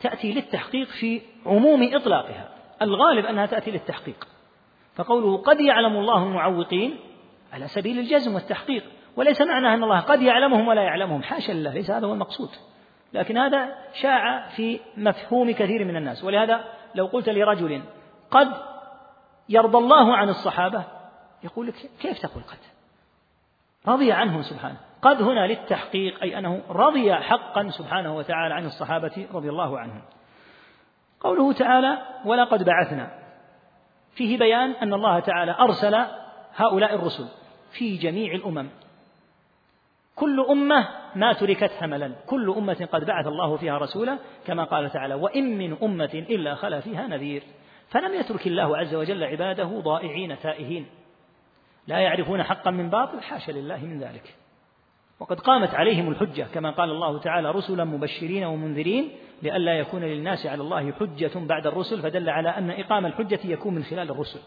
تأتي للتحقيق في عموم إطلاقها. الغالب أنها تأتي للتحقيق. فقوله قد يعلم الله المعوقين على سبيل الجزم والتحقيق. وليس معنى أن الله قد يعلمهم ولا يعلمهم. حاشا لله ليس هذا هو المقصود. لكن هذا شاع في مفهوم كثير من الناس. ولهذا لو قلت لرجل قد يرضى الله عن الصحابة. يقول لك كيف تقول قد؟ رضي عنهم سبحانه. قد هنا للتحقيق أي أنه رضي حقا سبحانه وتعالى عن الصحابة رضي الله عنهم. قوله تعالى ولقد بعثنا فيه بيان أن الله تعالى أرسل هؤلاء الرسل في جميع الأمم. كل أمة ما تركت هملا كل أمة قد بعث الله فيها رسولا كما قال تعالى وإن من أمة إلا خلا فيها نذير فلم يترك الله عز وجل عباده ضائعين تائهين. لا يعرفون حقا من باطل حاشا لله من ذلك. وقد قامت عليهم الحجة كما قال الله تعالى رسلا مبشرين ومنذرين لئلا يكون للناس على الله حجة بعد الرسل. فدل على أن إقام الحجة يكون من خلال الرسل.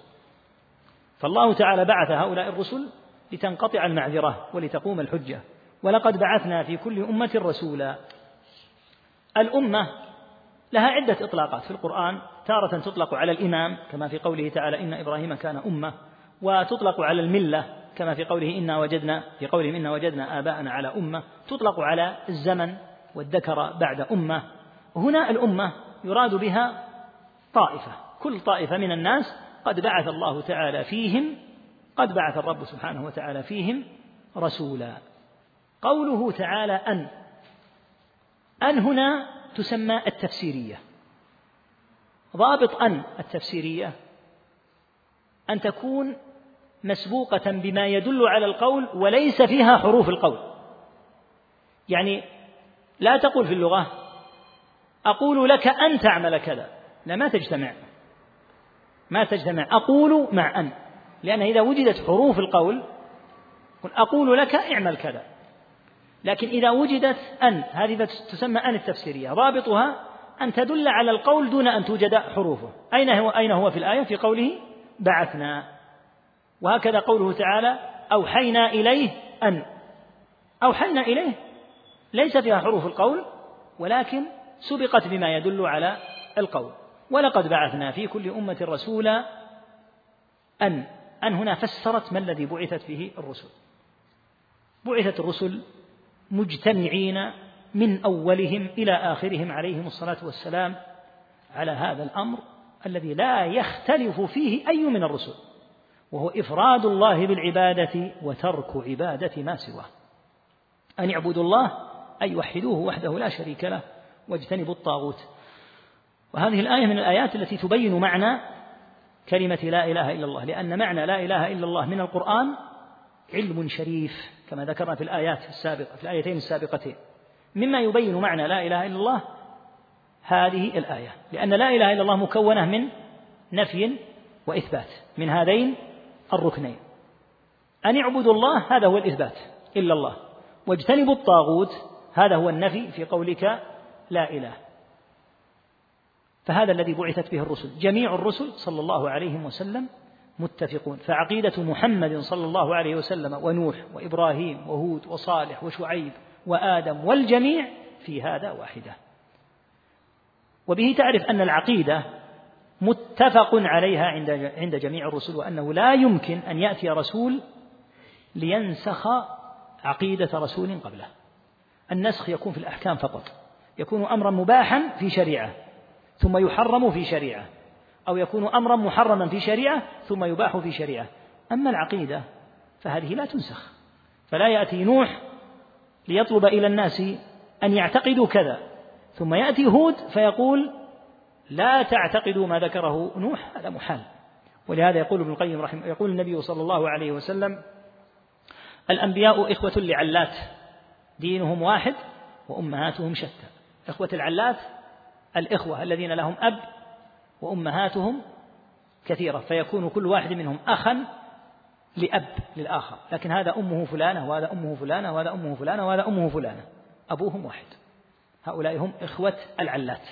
فالله تعالى بعث هؤلاء الرسل لتنقطع المعذرة ولتقوم الحجة. ولقد بعثنا في كل أمة رسولا. الأمة لها عدة إطلاقات في القرآن تارة تطلق على الإمام كما في قوله تعالى إن إبراهيم كان أمة. وتطلق على الملة كما في قوله إنا وجدنا في قولهم إنا وجدنا آباءنا على أمة. تطلق على الزمن والذكر بعد أمة. هنا الأمة يراد بها طائفة. كل طائفة من الناس قد بعث الله تعالى فيهم قد بعث الرب سبحانه وتعالى فيهم رسولا. قوله تعالى أن. أن هنا تسمى التفسيرية. ضابط أن التفسيرية أن تكون مسبوقة بما يدل على القول وليس فيها حروف القول. يعني لا تقول في اللغة أقول لك أن تعمل كذا. لا ما تجتمع. ما تجتمع. أقول مع أن. لأن إذا وجدت حروف القول أقول لك اعمل كذا. لكن إذا وجدت أن هذه تسمى أن التفسيرية ضابطها أن تدل على القول دون أن توجد حروفه. أين هو أين هو في الآية؟ في قوله بعثنا. وهكذا قوله تعالى أوحينا إليه أن. أوحينا إليه. ليس فيها حروف القول ولكن سبقت بما يدل على القول. ولقد بعثنا في كل أمة رسولا أن. أن هنا فسرت ما الذي بعثت به الرسل. بعثت الرسل مجتمعين من أولهم إلى آخرهم عليهم الصلاة والسلام على هذا الأمر الذي لا يختلف فيه أي من الرسل وهو إفراد الله بالعبادة وترك عبادة ما سواه. أن اعبدوا الله أي وحدوه وحده لا شريك له واجتنبوا الطاغوت. وهذه الآية من الآيات التي تبين معنى كلمة لا إله إلا الله لأن معنى لا إله إلا الله من القرآن علم شريف. كما ذكرنا في الآيات السابقة في الآيتين السابقتين. مما يبين معنى لا إله إلا الله هذه الآية لأن لا إله إلا الله مكونة من نفي وإثبات من هذين الركنين. أن اعبدوا الله هذا هو الإثبات إلا الله. واجتنبوا الطاغوت هذا هو النفي في قولك لا إله. فهذا الذي بعثت به الرسل جميع الرسل صلى الله عليه وسلم متفقون. فعقيدة محمد صلى الله عليه وسلم ونوح وإبراهيم وهود وصالح وشعيب وآدم والجميع في هذا واحدة. وبه تعرف أن العقيدة متفق عليها عند عند جميع الرسل وأنه لا يمكن أن يأتي رسول لينسخ عقيدة رسول قبله. النسخ يكون في الأحكام فقط يكون أمرا مباحا في شريعة ثم يحرم في شريعة. أو يكون أمرا محرما في شريعة ثم يباح في شريعة. أما العقيدة فهذه لا تنسخ. فلا يأتي نوح ليطلب إلى الناس أن يعتقدوا كذا. ثم يأتي هود فيقول لا تعتقدوا ما ذكره نوح هذا محال. ولهذا يقول ابن القيم رحمه يقول النبي صلى الله عليه وسلم الأنبياء إخوة لعلات دينهم واحد وأمهاتهم شتى. إخوة العلات الإخوة الذين لهم أب وأمهاتهم كثيرة فيكون كل واحد منهم أخا لأب للآخر. لكن هذا أمه فلانة وهذا أمه فلانة وهذا أمه فلانة وهذا أمه فلانة. أبوهم واحد. هؤلاء هم إخوة العلات.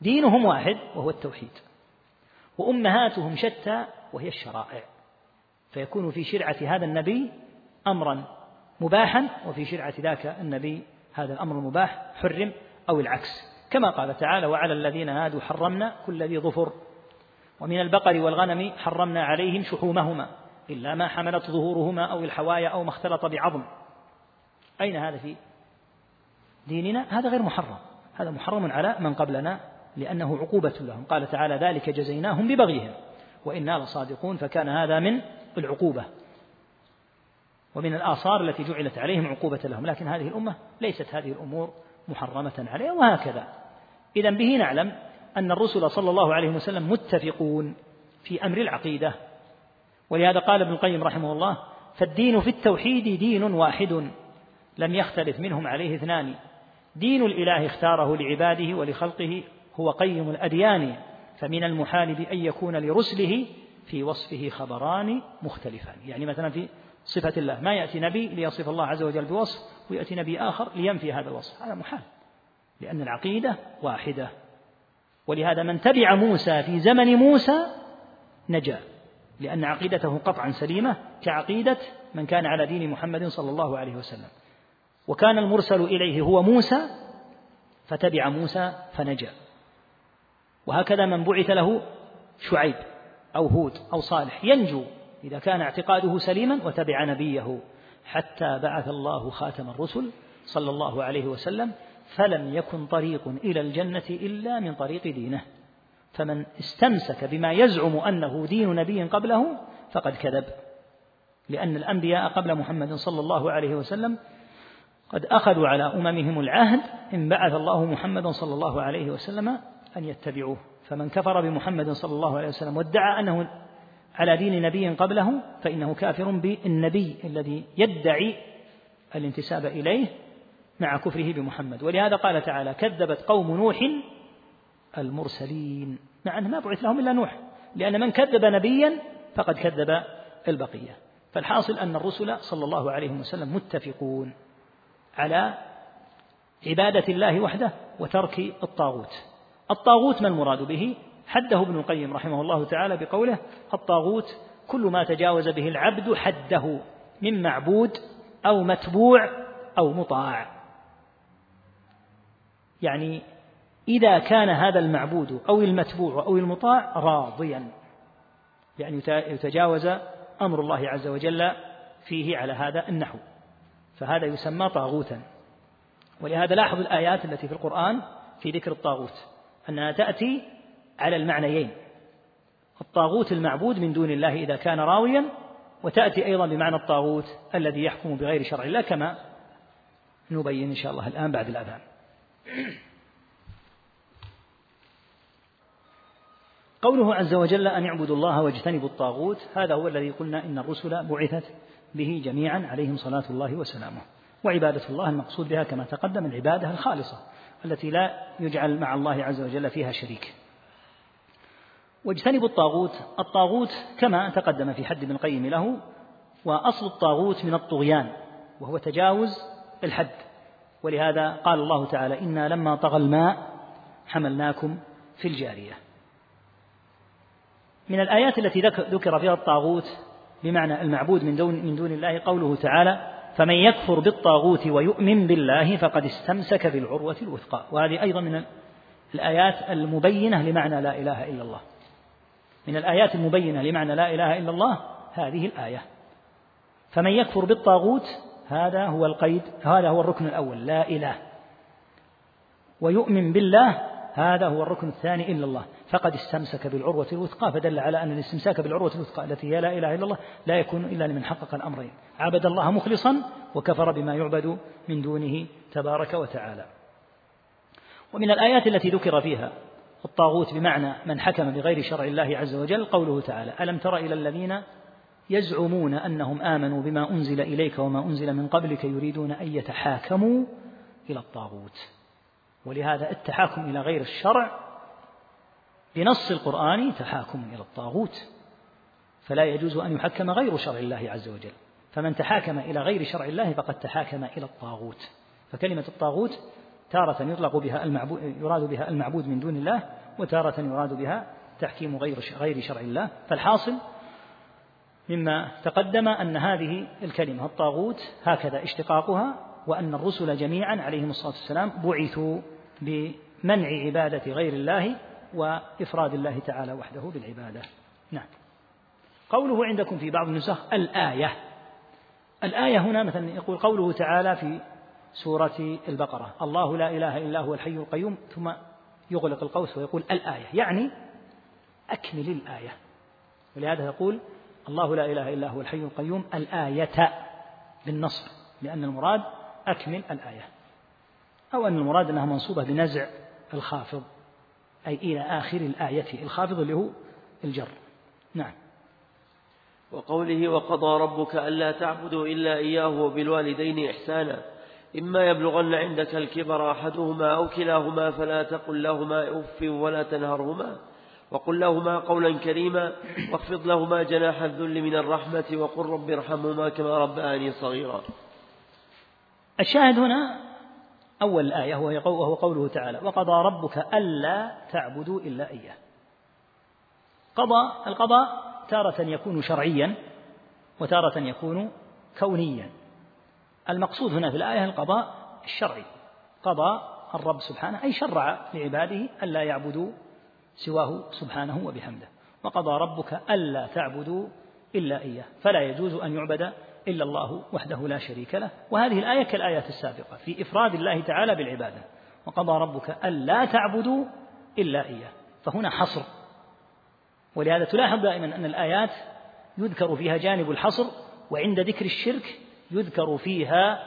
دينهم واحد وهو التوحيد. وأمهاتهم شتى وهي الشرائع. فيكون في شرعة هذا النبي أمرا مباحا وفي شرعة ذاك النبي هذا الأمر المباح حرم أو العكس. كما قال تعالى وعلى الذين هادوا حرمنا كل ذي ظفر ومن البقر والغنم حرمنا عليهم شحومهما إلا ما حملت ظهورهما أو الحوايا أو ما اختلط بعظم. أين هذا في ديننا؟ هذا غير محرم. هذا محرم على من قبلنا لأنه عقوبة لهم. قال تعالى ذلك جزيناهم ببغيهم وإنا لصادقون. فكان هذا من العقوبة. ومن الآثار التي جعلت عليهم عقوبة لهم. لكن هذه الأمة ليست هذه الأمور محرمة عليها وهكذا. إذا به نعلم أن الرسل صلى الله عليه وسلم متفقون في أمر العقيدة. ولهذا قال ابن القيم رحمه الله فالدين في التوحيد دين واحد لم يختلف منهم عليه اثنان. دين الإله اختاره لعباده ولخلقه هو قيم الأديان فمن المحال بأن يكون لرسله في وصفه خبران مختلفان. يعني مثلا في صفة الله ما يأتي نبي ليصف الله عز وجل بوصف ويأتي نبي آخر لينفي هذا الوصف. هذا محال. لأن العقيدة واحدة. ولهذا من تبع موسى في زمن موسى نجا لأن عقيدته قطعا سليمة كعقيدة من كان على دين محمد صلى الله عليه وسلم. وكان المرسل إليه هو موسى فتبع موسى فنجا. وهكذا من بعث له شعيب أو هود أو صالح ينجو إذا كان اعتقاده سليما وتبع نبيه حتى بعث الله خاتم الرسل صلى الله عليه وسلم فلم يكن طريق إلى الجنة إلا من طريق دينه. فمن استمسك بما يزعم أنه دين نبي قبله فقد كذب. لأن الأنبياء قبل محمد صلى الله عليه وسلم قد أخذوا على أممهم العهد إن بعث الله محمدا صلى الله عليه وسلم أن يتبعوه. فمن كفر بمحمد صلى الله عليه وسلم وادعى أنه على دين نبي قبله فإنه كافر بالنبي الذي يدعي الانتساب إليه مع كفره بمحمد. ولهذا قال تعالى كذبت قوم نوح المرسلين. مع أنه ما بعث لهم إلا نوح لأن من كذب نبيا فقد كذب البقية. فالحاصل أن الرسل صلى الله عليه وسلم متفقون على عبادة الله وحده وترك الطاغوت. الطاغوت ما المراد به؟ حده ابن القيم رحمه الله تعالى بقوله الطاغوت كل ما تجاوز به العبد حده من معبود أو متبوع أو مطاع. يعني إذا كان هذا المعبود أو المتبوع أو المطاع راضيا يعني يتجاوز أمر الله عز وجل فيه على هذا النحو. فهذا يسمى طاغوتا. ولهذا لاحظ الآيات التي في القرآن في ذكر الطاغوت أنها تأتي على المعنيين. الطاغوت المعبود من دون الله إذا كان راويا وتأتي أيضا بمعنى الطاغوت الذي يحكم بغير شرع الله كما نبين إن شاء الله الآن بعد الأذان. قوله عز وجل أن اعبدوا الله واجتنبوا الطاغوت هذا هو الذي قلنا إن الرسل بعثت به جميعا عليهم صلاة الله وسلامه. وعبادة الله المقصود بها كما تقدم العبادة الخالصة التي لا يجعل مع الله عز وجل فيها شريك. واجتنبوا الطاغوت الطاغوت كما تقدم في حد ابن القيم له وأصل الطاغوت من الطغيان وهو تجاوز الحد. ولهذا قال الله تعالى إنا لما طغى الماء حملناكم في الجارية. من الآيات التي ذكر فيها الطاغوت بمعنى المعبود من دون من دون الله قوله تعالى فمن يكفر بالطاغوت ويؤمن بالله فقد استمسك بالعروة الوثقى. وهذه أيضا من الآيات المبينة لمعنى لا إله إلا الله. من الآيات المبينة لمعنى لا إله إلا الله هذه الآية. فمن يكفر بالطاغوت هذا هو القيد هذا هو الركن الأول لا إله. ويؤمن بالله هذا هو الركن الثاني إلا الله. فقد استمسك بالعروة الوثقى فدل على أن الاستمساك بالعروة الوثقى التي هي لا إله إلا الله لا يكون إلا لمن حقق الأمرين. عبد الله مخلصا وكفر بما يعبد من دونه تبارك وتعالى. ومن الآيات التي ذكر فيها الطاغوت بمعنى من حكم بغير شرع الله عز وجل قوله تعالى ألم تر إلى الذين يزعمون أنهم آمنوا بما أنزل إليك وما أنزل من قبلك يريدون أن يتحاكموا إلى الطاغوت. ولهذا التحاكم إلى غير الشرع بنص القرآن تحاكم إلى الطاغوت. فلا يجوز أن يحكم غير شرع الله عز وجل. فمن تحاكم إلى غير شرع الله فقد تحاكم إلى الطاغوت. فكلمة الطاغوت تارة يطلق بها المعبود يراد بها المعبود من دون الله وتارة يراد بها تحكيم غير غير شرع الله. فالحاصل مما تقدم أن هذه الكلمة الطاغوت هكذا اشتقاقها وأن الرسل جميعا عليهم الصلاة والسلام بعثوا بمنع عبادة غير الله وإفراد الله تعالى وحده بالعبادة. نعم. قوله عندكم في بعض النسخ الآية. الآية هنا مثلا يقول قوله تعالى في سورة البقرة الله لا إله إلا هو الحي القيوم ثم يغلق القوس ويقول الآية. يعني أكمل الآية. ولهذا يقول الله لا إله إلا هو الحي القيوم الآية بالنصر لأن المراد أكمل الآية. أو أن المراد أنها منصوبة بنزع الخافض أي إلى آخر الآية الخافض اللي هو الجر. نعم. وقوله وقضى ربك ألا تعبدوا إلا إياه وبالوالدين إحسانا إما يبلغن عندك الكبر أحدهما أو كلاهما فلا تقل لهما أف ولا تنهرهما. وقل لهما قولا كريما واخفض لهما جناح الذل من الرحمة وقل رب ارحمهما كما ربياني صغيرا. الشاهد هنا أول الآية وهو قوله تعالى وقضى ربك ألا تعبدوا إلا إياه. قضى القضاء تارة يكون شرعيا وتارة يكون كونيا. المقصود هنا في الآية القضاء الشرعي. قضى الرب سبحانه أي شرع لعباده ألا يعبدوا سواه سبحانه وبحمده. وقضى ربك ألا تعبدوا إلا إياه. فلا يجوز أن يعبد إلا الله وحده لا شريك له. وهذه الآية كالآيات السابقة في إفراد الله تعالى بالعبادة. وقضى ربك ألا تعبدوا إلا إياه. فهنا حصر. ولهذا تلاحظ دائما أن الآيات يذكر فيها جانب الحصر وعند ذكر الشرك يذكر فيها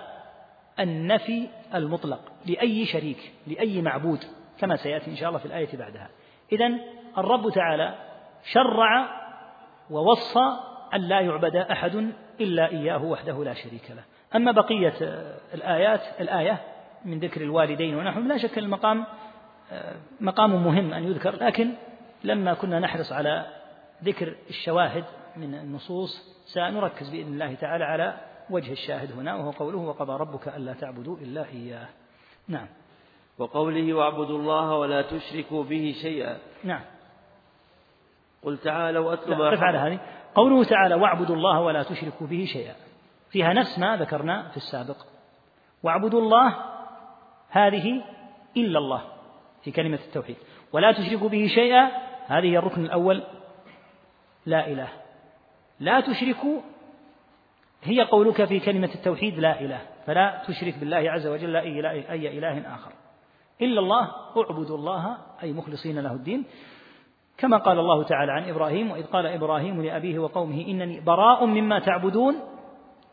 النفي المطلق لأي شريك لأي معبود كما سيأتي إن شاء الله في الآية بعدها. إذا الرب تعالى شرع ووصى أن لا يعبد أحد إلا إياه وحده لا شريك له. أما بقية الآيات الآية من ذكر الوالدين ونحن لا شك المقام مقام مهم أن يذكر لكن لما كنا نحرص على ذكر الشواهد من النصوص سنركز بإذن الله تعالى على وجه الشاهد هنا وهو قوله وقضى ربك ألا تعبدوا إلا إياه. نعم. وقوله واعبدوا الله ولا تشركوا به شيئا. نعم. قل تعالوا أتلوا ما على هذه؟ قوله تعالى واعبدوا الله ولا تشركوا به شيئا. فيها نفس ما ذكرنا في السابق. واعبدوا الله هذه إلا الله في كلمة التوحيد. ولا تشركوا به شيئا هذه الركن الأول. لا إله. لا تشركوا هي قولك في كلمة التوحيد لا إله. فلا تشرك بالله عز وجل أي إله, أي إله آخر. إلا الله اعبدوا الله أي مخلصين له الدين. كما قال الله تعالى عن إبراهيم وإذ قال إبراهيم لأبيه وقومه إنني براء مما تعبدون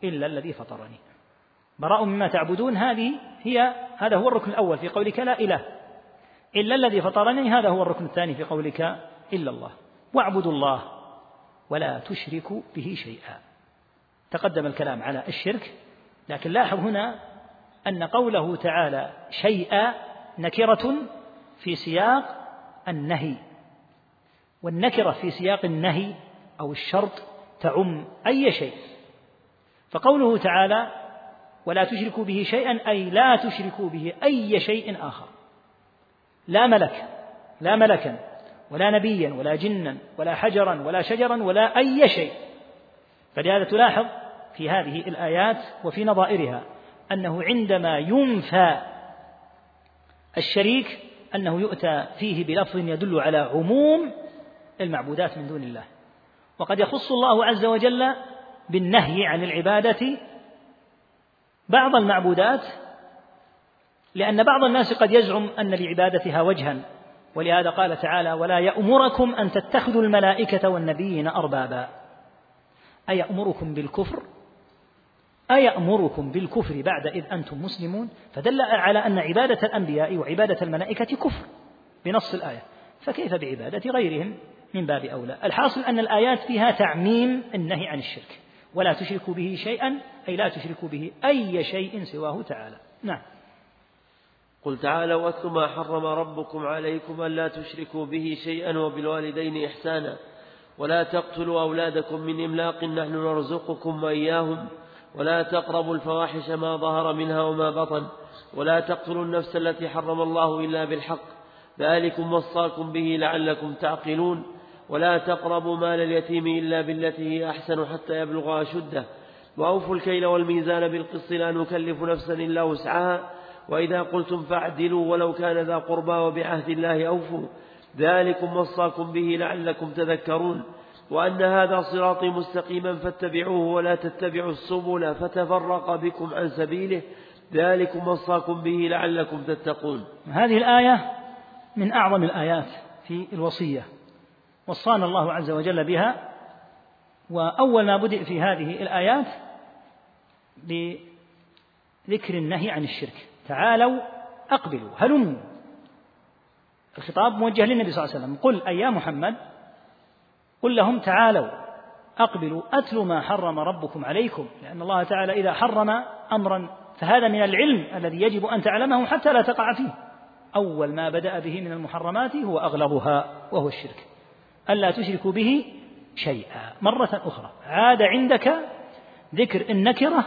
إلا الذي فطرني. براء مما تعبدون هذه هي هذا هو الركن الأول في قولك لا إله. إلا الذي فطرني هذا هو الركن الثاني في قولك إلا الله. واعبدوا الله ولا تشركوا به شيئا. تقدم الكلام على الشرك لكن لاحظ هنا أن قوله تعالى شيئا نكرة في سياق النهي. والنكرة في سياق النهي أو الشرط تعم أي شيء. فقوله تعالى ولا تشركوا به شيئا أي لا تشركوا به أي شيء آخر لا ملك لا ملكا ولا نبيا ولا جنا ولا حجرا ولا شجرا ولا أي شيء. فلهذا تلاحظ في هذه الآيات وفي نظائرها أنه عندما ينفى الشريك أنه يؤتى فيه بلفظ يدل على عموم المعبودات من دون الله. وقد يخص الله عز وجل بالنهي عن العبادة بعض المعبودات لأن بعض الناس قد يزعم أن لعبادتها وجها ولهذا قال تعالى ولا يأمركم أن تتخذوا الملائكة والنبيين أربابا. أيأمركم بالكفر أيأمركم بالكفر بعد إذ أنتم مسلمون؟ فدل على أن عبادة الأنبياء وعبادة الملائكة كفر بنص الآية. فكيف بعبادة غيرهم من باب أولى؟ الحاصل أن الآيات فيها تعميم النهي عن الشرك. ولا تشركوا به شيئا أي لا تشركوا به أي شيء سواه تعالى. نعم. قل تعالوا واتل ما حرم ربكم عليكم ألا تشركوا به شيئا وبالوالدين إحسانا. ولا تقتلوا أولادكم من إملاق نحن نرزقكم وإياهم. ولا تقربوا الفواحش ما ظهر منها وما بطن ولا تقتلوا النفس التي حرم الله إلا بالحق ذلكم وصاكم به لعلكم تعقلون. ولا تقربوا مال اليتيم إلا بالتي هي أحسن حتى يبلغ أشده. وأوفوا الكيل والميزان بالقسط لا نكلف نفسا إلا وسعها. وإذا قلتم فاعدلوا ولو كان ذا قربى وبعهد الله أوفوا. ذلكم وصاكم به لعلكم تذكرون. وأن هذا صراطي مستقيما فاتبعوه ولا تتبعوا السبل فتفرق بكم عن سبيله. ذلكم وصاكم به لعلكم تتقون. هذه الآية من أعظم الآيات في الوصية وصانا الله عز وجل بها. وأول ما بدأ في هذه الآيات بذكر النهي عن الشرك. تعالوا أقبلوا هلموا. الخطاب موجه للنبي صلى الله عليه وسلم. قل أي يا محمد قل لهم تعالوا أقبلوا أتلوا ما حرم ربكم عليكم لأن الله تعالى إذا حرم أمرا فهذا من العلم الذي يجب أن تعلمه حتى لا تقع فيه. أول ما بدأ به من المحرمات هو أغلظها وهو الشرك. ألا تشركوا به شيئا. مرة أخرى عاد عندك ذكر النكرة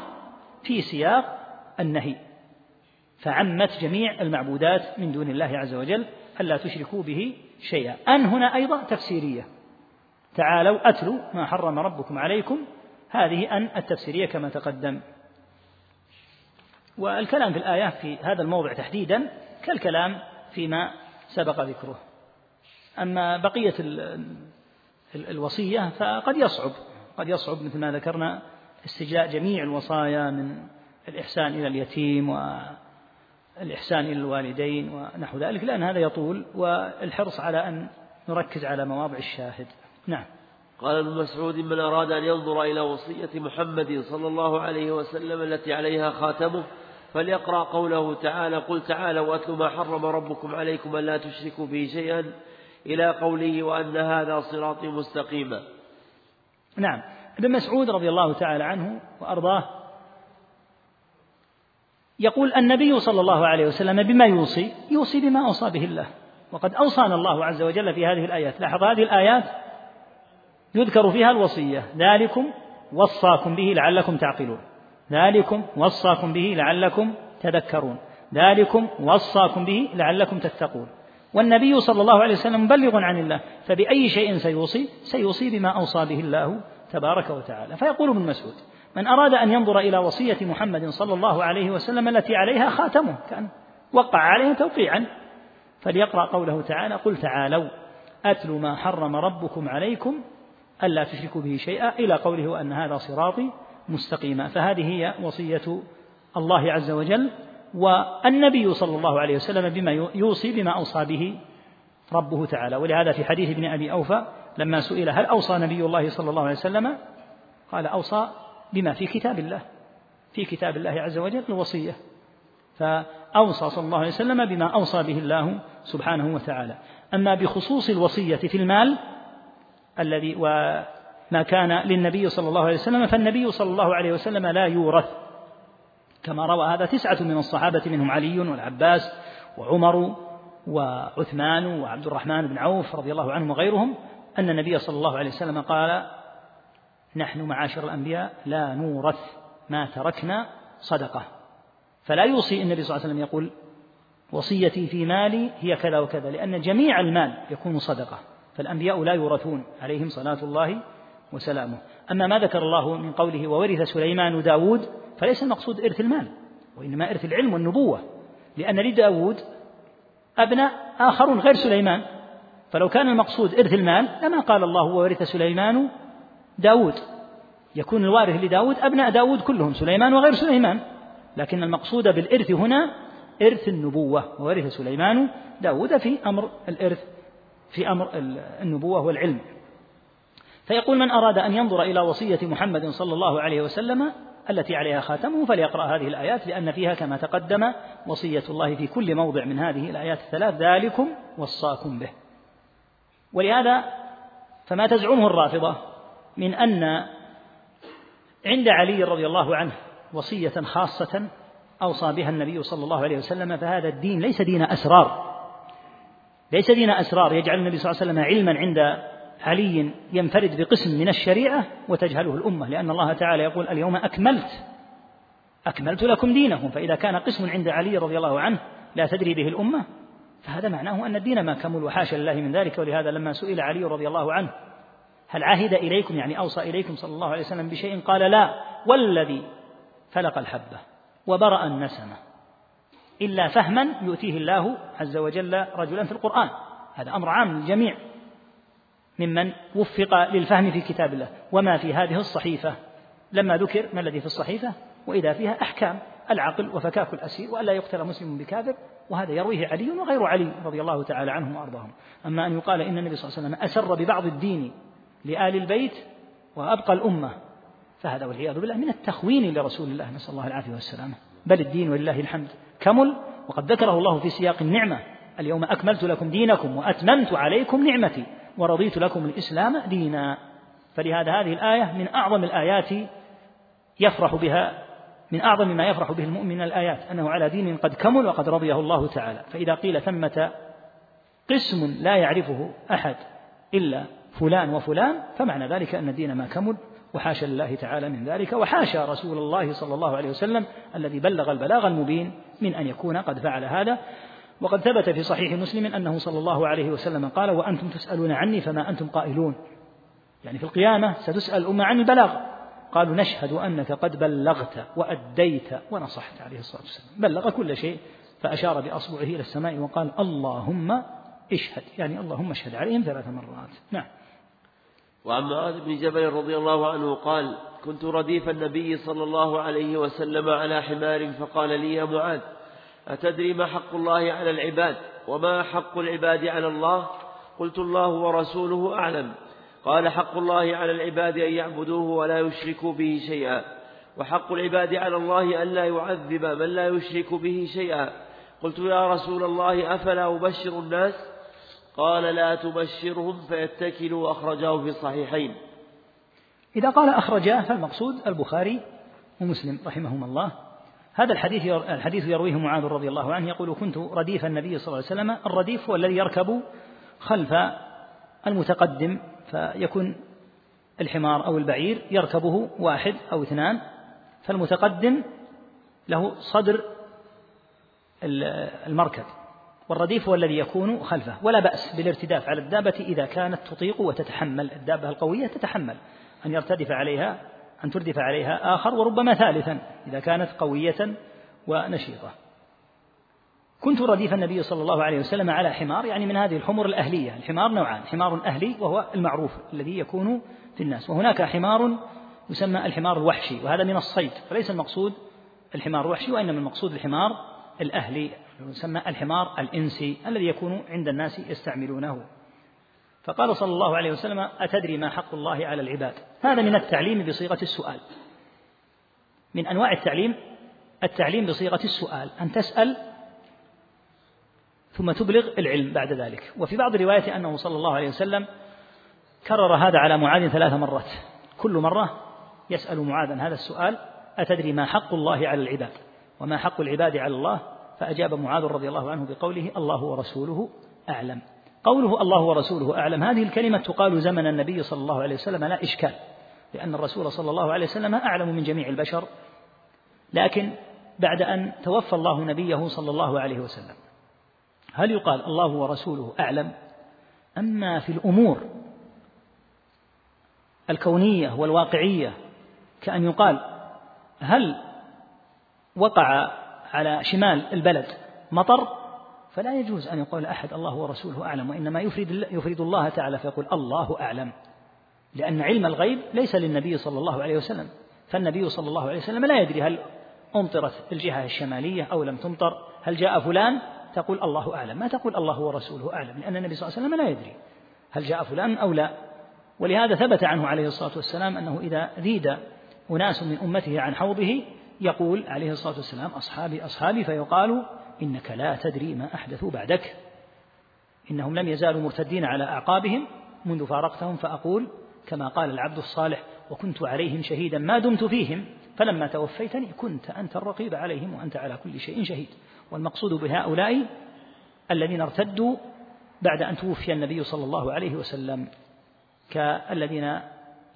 في سياق النهي. فعمت جميع المعبودات من دون الله عز وجل ألا تشركوا به شيئا. أن هنا أيضا تفسيرية. تعالوا أتلوا ما حرم ربكم عليكم. هذه أن التفسيرية كما تقدم. والكلام في الآية في هذا الموضع تحديدا كالكلام فيما سبق ذكره. أما بقية الوصية فقد يصعب قد يصعب مثل ما ذكرنا استجلاء جميع الوصايا من الإحسان إلى اليتيم والإحسان إلى الوالدين ونحو ذلك لأن هذا يطول والحرص على أن نركز على مواضع الشاهد. نعم. قال ابن مسعود من أراد أن ينظر إلى وصية محمد صلى الله عليه وسلم التي عليها خاتمه فليقرأ قوله تعالى قل تعالوا واتلوا ما حرم ربكم عليكم ألا تشركوا به شيئا إلى قوله وأن هذا صراطي مستقيما نعم. ابن مسعود رضي الله تعالى عنه وأرضاه يقول النبي صلى الله عليه وسلم بما يوصي يوصي بما أوصى به الله وقد أوصانا الله عز وجل في هذه الآيات. لاحظ هذه الآيات يذكر فيها الوصية. ذلكم وصاكم به لعلكم تعقلون. ذلكم وصاكم به لعلكم تذكرون. ذلكم وصاكم به لعلكم تتقون. والنبي صلى الله عليه وسلم مبلغ عن الله فبأي شيء سيوصي؟ سيوصي بما أوصى به الله تبارك وتعالى. فيقول ابن مسعود من أراد أن ينظر إلى وصية محمد صلى الله عليه وسلم التي عليها خاتمه كان وقع عليها توقيعا. فليقرأ قوله تعالى قل تعالوا أتلوا ما حرم ربكم عليكم ألا تشركوا به شيئا إلى قوله وأن هذا صراطي مستقيما. فهذه هي وصية الله عز وجل والنبي صلى الله عليه وسلم بما يوصي بما أوصى به ربه تعالى. ولهذا في حديث ابن أبي أوفى لما سئل هل أوصى نبي الله صلى الله عليه وسلم؟ قال أوصى بما في كتاب الله في كتاب الله عز وجل الوصية فأوصى صلى الله عليه وسلم بما أوصى به الله سبحانه وتعالى. أما بخصوص الوصية في المال الذي وما كان للنبي صلى الله عليه وسلم فالنبي صلى الله عليه وسلم لا يورث. كما روى هذا تسعة من الصحابة منهم علي والعباس وعمر وعثمان وعبد الرحمن بن عوف رضي الله عنهم وغيرهم أن النبي صلى الله عليه وسلم قال نحن معاشر الأنبياء لا نورث ما تركنا صدقة. فلا يوصي النبي صلى الله عليه وسلم يقول وصيتي في مالي هي كذا وكذا لأن جميع المال يكون صدقة. فالأنبياء لا يورثون عليهم صلاة الله وسلامه. أما ما ذكر الله من قوله وورث سليمان داود فليس المقصود إرث المال وإنما إرث العلم والنبوة لأن لداود أبناء آخرون غير سليمان. فلو كان المقصود إرث المال لما قال الله وورث سليمان داود. يكون الوارث لداود أبناء داود كلهم سليمان وغير سليمان. لكن المقصود بالإرث هنا إرث النبوة وورث سليمان داود في أمر الإرث في أمر النبوة والعلم. فيقول من أراد أن ينظر إلى وصية محمد صلى الله عليه وسلم التي عليها خاتمه فليقرأ هذه الآيات لأن فيها كما تقدم وصية الله في كل موضع من هذه الآيات الثلاث ذلكم وصاكم به. ولهذا فما تزعمه الرافضة من أن عند علي رضي الله عنه وصية خاصة أوصى بها النبي صلى الله عليه وسلم فهذا الدين ليس دين أسرار. ليس دين أسرار يجعل النبي صلى الله عليه وسلم علما عند علي ينفرد بقسم من الشريعة وتجهله الأمة لأن الله تعالى يقول اليوم أكملت أكملت لكم دينكم فإذا كان قسم عند علي رضي الله عنه لا تدري به الأمة فهذا معناه أن الدين ما كمل وحاشا لله من ذلك ولهذا لما سئل علي رضي الله عنه هل عهد إليكم يعني أوصى إليكم صلى الله عليه وسلم بشيء؟ قال لا والذي فلق الحبة وبرأ النسمة. إلا فهما يؤتيه الله عز وجل رجلا في القرآن. هذا أمر عام للجميع. ممن وفق للفهم في كتاب الله. وما في هذه الصحيفة؟ لما ذكر ما الذي في الصحيفة؟ وإذا فيها أحكام. العقل وفكاك الأسير وألا يقتل مسلم بكافر وهذا يرويه علي وغير علي رضي الله تعالى عنهم وأرضاهم. أما أن يقال إن النبي صلى الله عليه وسلم أسر ببعض الدين لآل البيت وأبقى الأمة فهذا والعياذ بالله من التخوين لرسول الله. نسأل الله العافية والسلامة. بل الدين ولله الحمد. كمل. وقد ذكره الله في سياق النعمة. اليوم أكملت لكم دينكم وأتممت عليكم نعمتي ورضيت لكم الإسلام دينا. فلهذا هذه الآية من أعظم الآيات يفرح بها من أعظم ما يفرح به المؤمن من الآيات أنه على دين قد كمل وقد رضيه الله تعالى. فإذا قيل ثمة قسم لا يعرفه أحد إلا فلان وفلان فمعنى ذلك أن الدين ما كمل وحاشا لله تعالى من ذلك وحاشا رسول الله صلى الله عليه وسلم الذي بلغ البلاغ المبين من أن يكون قد فعل هذا. وقد ثبت في صحيح مسلم أنه صلى الله عليه وسلم قال وأنتم تسألون عني فما أنتم قائلون. يعني في القيامة ستسأل الأمة عن البلاغ. قالوا نشهد أنك قد بلغت وأديت ونصحت عليه الصلاة والسلام. بلغ كل شيء فأشار بأصبعه إلى السماء وقال اللهم اشهد. يعني اللهم اشهد عليهم ثلاث مرات. نعم. وعن معاذ بن جبل رضي الله عنه قال كنت رديف النبي صلى الله عليه وسلم على حمار فقال لي يا معاذ أتدري ما حق الله على العباد وما حق العباد على الله؟ قلت الله ورسوله أعلم. قال حق الله على العباد أن يعبدوه ولا يشركوا به شيئا وحق العباد على الله أن لا يعذب من لا يشرك به شيئا. قلت يا رسول الله أفلا أبشر الناس؟ قال لا تبشرهم فيتكلوا أخرجاه في الصحيحين. إذا قال أخرجاه فالمقصود البخاري ومسلم رحمهما الله. هذا الحديث الحديث يرويه معاذ رضي الله عنه يقول كنت رديف النبي صلى الله عليه وسلم الرديف هو الذي يركب خلف المتقدم فيكون الحمار أو البعير يركبه واحد أو اثنان فالمتقدم له صدر المركب. والرديف هو الذي يكون خلفه. ولا بأس بالارتداف على الدابة إذا كانت تطيق وتتحمل. الدابة القوية تتحمل. أن يرتدف عليها أن تردف عليها آخر وربما ثالثا إذا كانت قوية ونشيطة. كنت رديف النبي صلى الله عليه وسلم على حمار يعني من هذه الحمر الأهلية. الحمار نوعان حمار أهلي وهو المعروف الذي يكون في الناس. وهناك حمار يسمى الحمار الوحشي وهذا من الصيد فليس المقصود الحمار الوحشي وإنما المقصود الحمار الأهلي. يسمى الحمار الإنسي الذي يكون عند الناس يستعملونه. فقال صلى الله عليه وسلم أتدري ما حق الله على العباد؟ هذا من التعليم بصيغة السؤال. من أنواع التعليم التعليم بصيغة السؤال أن تسأل ثم تبلغ العلم بعد ذلك. وفي بعض الروايات أنه صلى الله عليه وسلم كرر هذا على معاذ ثلاث مرات. كل مرة يسأل معاذا. هذا السؤال أتدري ما حق الله على العباد؟ وما حق العباد على الله؟ فأجاب معاذ رضي الله عنه بقوله الله ورسوله أعلم. قوله الله ورسوله أعلم هذه الكلمة تقال زمن النبي صلى الله عليه وسلم لا إشكال لأن الرسول صلى الله عليه وسلم أعلم من جميع البشر لكن بعد أن توفى الله نبيه صلى الله عليه وسلم. هل يقال الله ورسوله أعلم؟ أما في الأمور الكونية والواقعية كأن يقال هل وقع على شمال البلد مطر فلا يجوز أن يقول أحد الله ورسوله أعلم وإنما يفرد, يفرد الله تعالى فيقول الله أعلم. لأن علم الغيب ليس للنبي صلى الله عليه وسلم. فالنبي صلى الله عليه وسلم لا يدري هل أمطرت الجهة الشمالية أو لم تمطر هل جاء فلان تقول الله أعلم. ما تقول الله ورسوله أعلم لأن النبي صلى الله عليه وسلم لا يدري هل جاء فلان أو لا. ولهذا ثبت عنه عليه الصلاة والسلام أنه إذا ذيد أناس من أمته عن حوضه يقول عليه الصلاة والسلام أصحابي أصحابي فيقال إنك لا تدري ما أحدثوا بعدك. إنهم لم يزالوا مرتدين على أعقابهم منذ فارقتهم فأقول كما قال العبد الصالح وكنت عليهم شهيدا ما دمت فيهم فلما توفيتني كنت أنت الرقيب عليهم وأنت على كل شيء شهيد. والمقصود بهؤلاء الذين ارتدوا بعد أن توفي النبي صلى الله عليه وسلم كالذين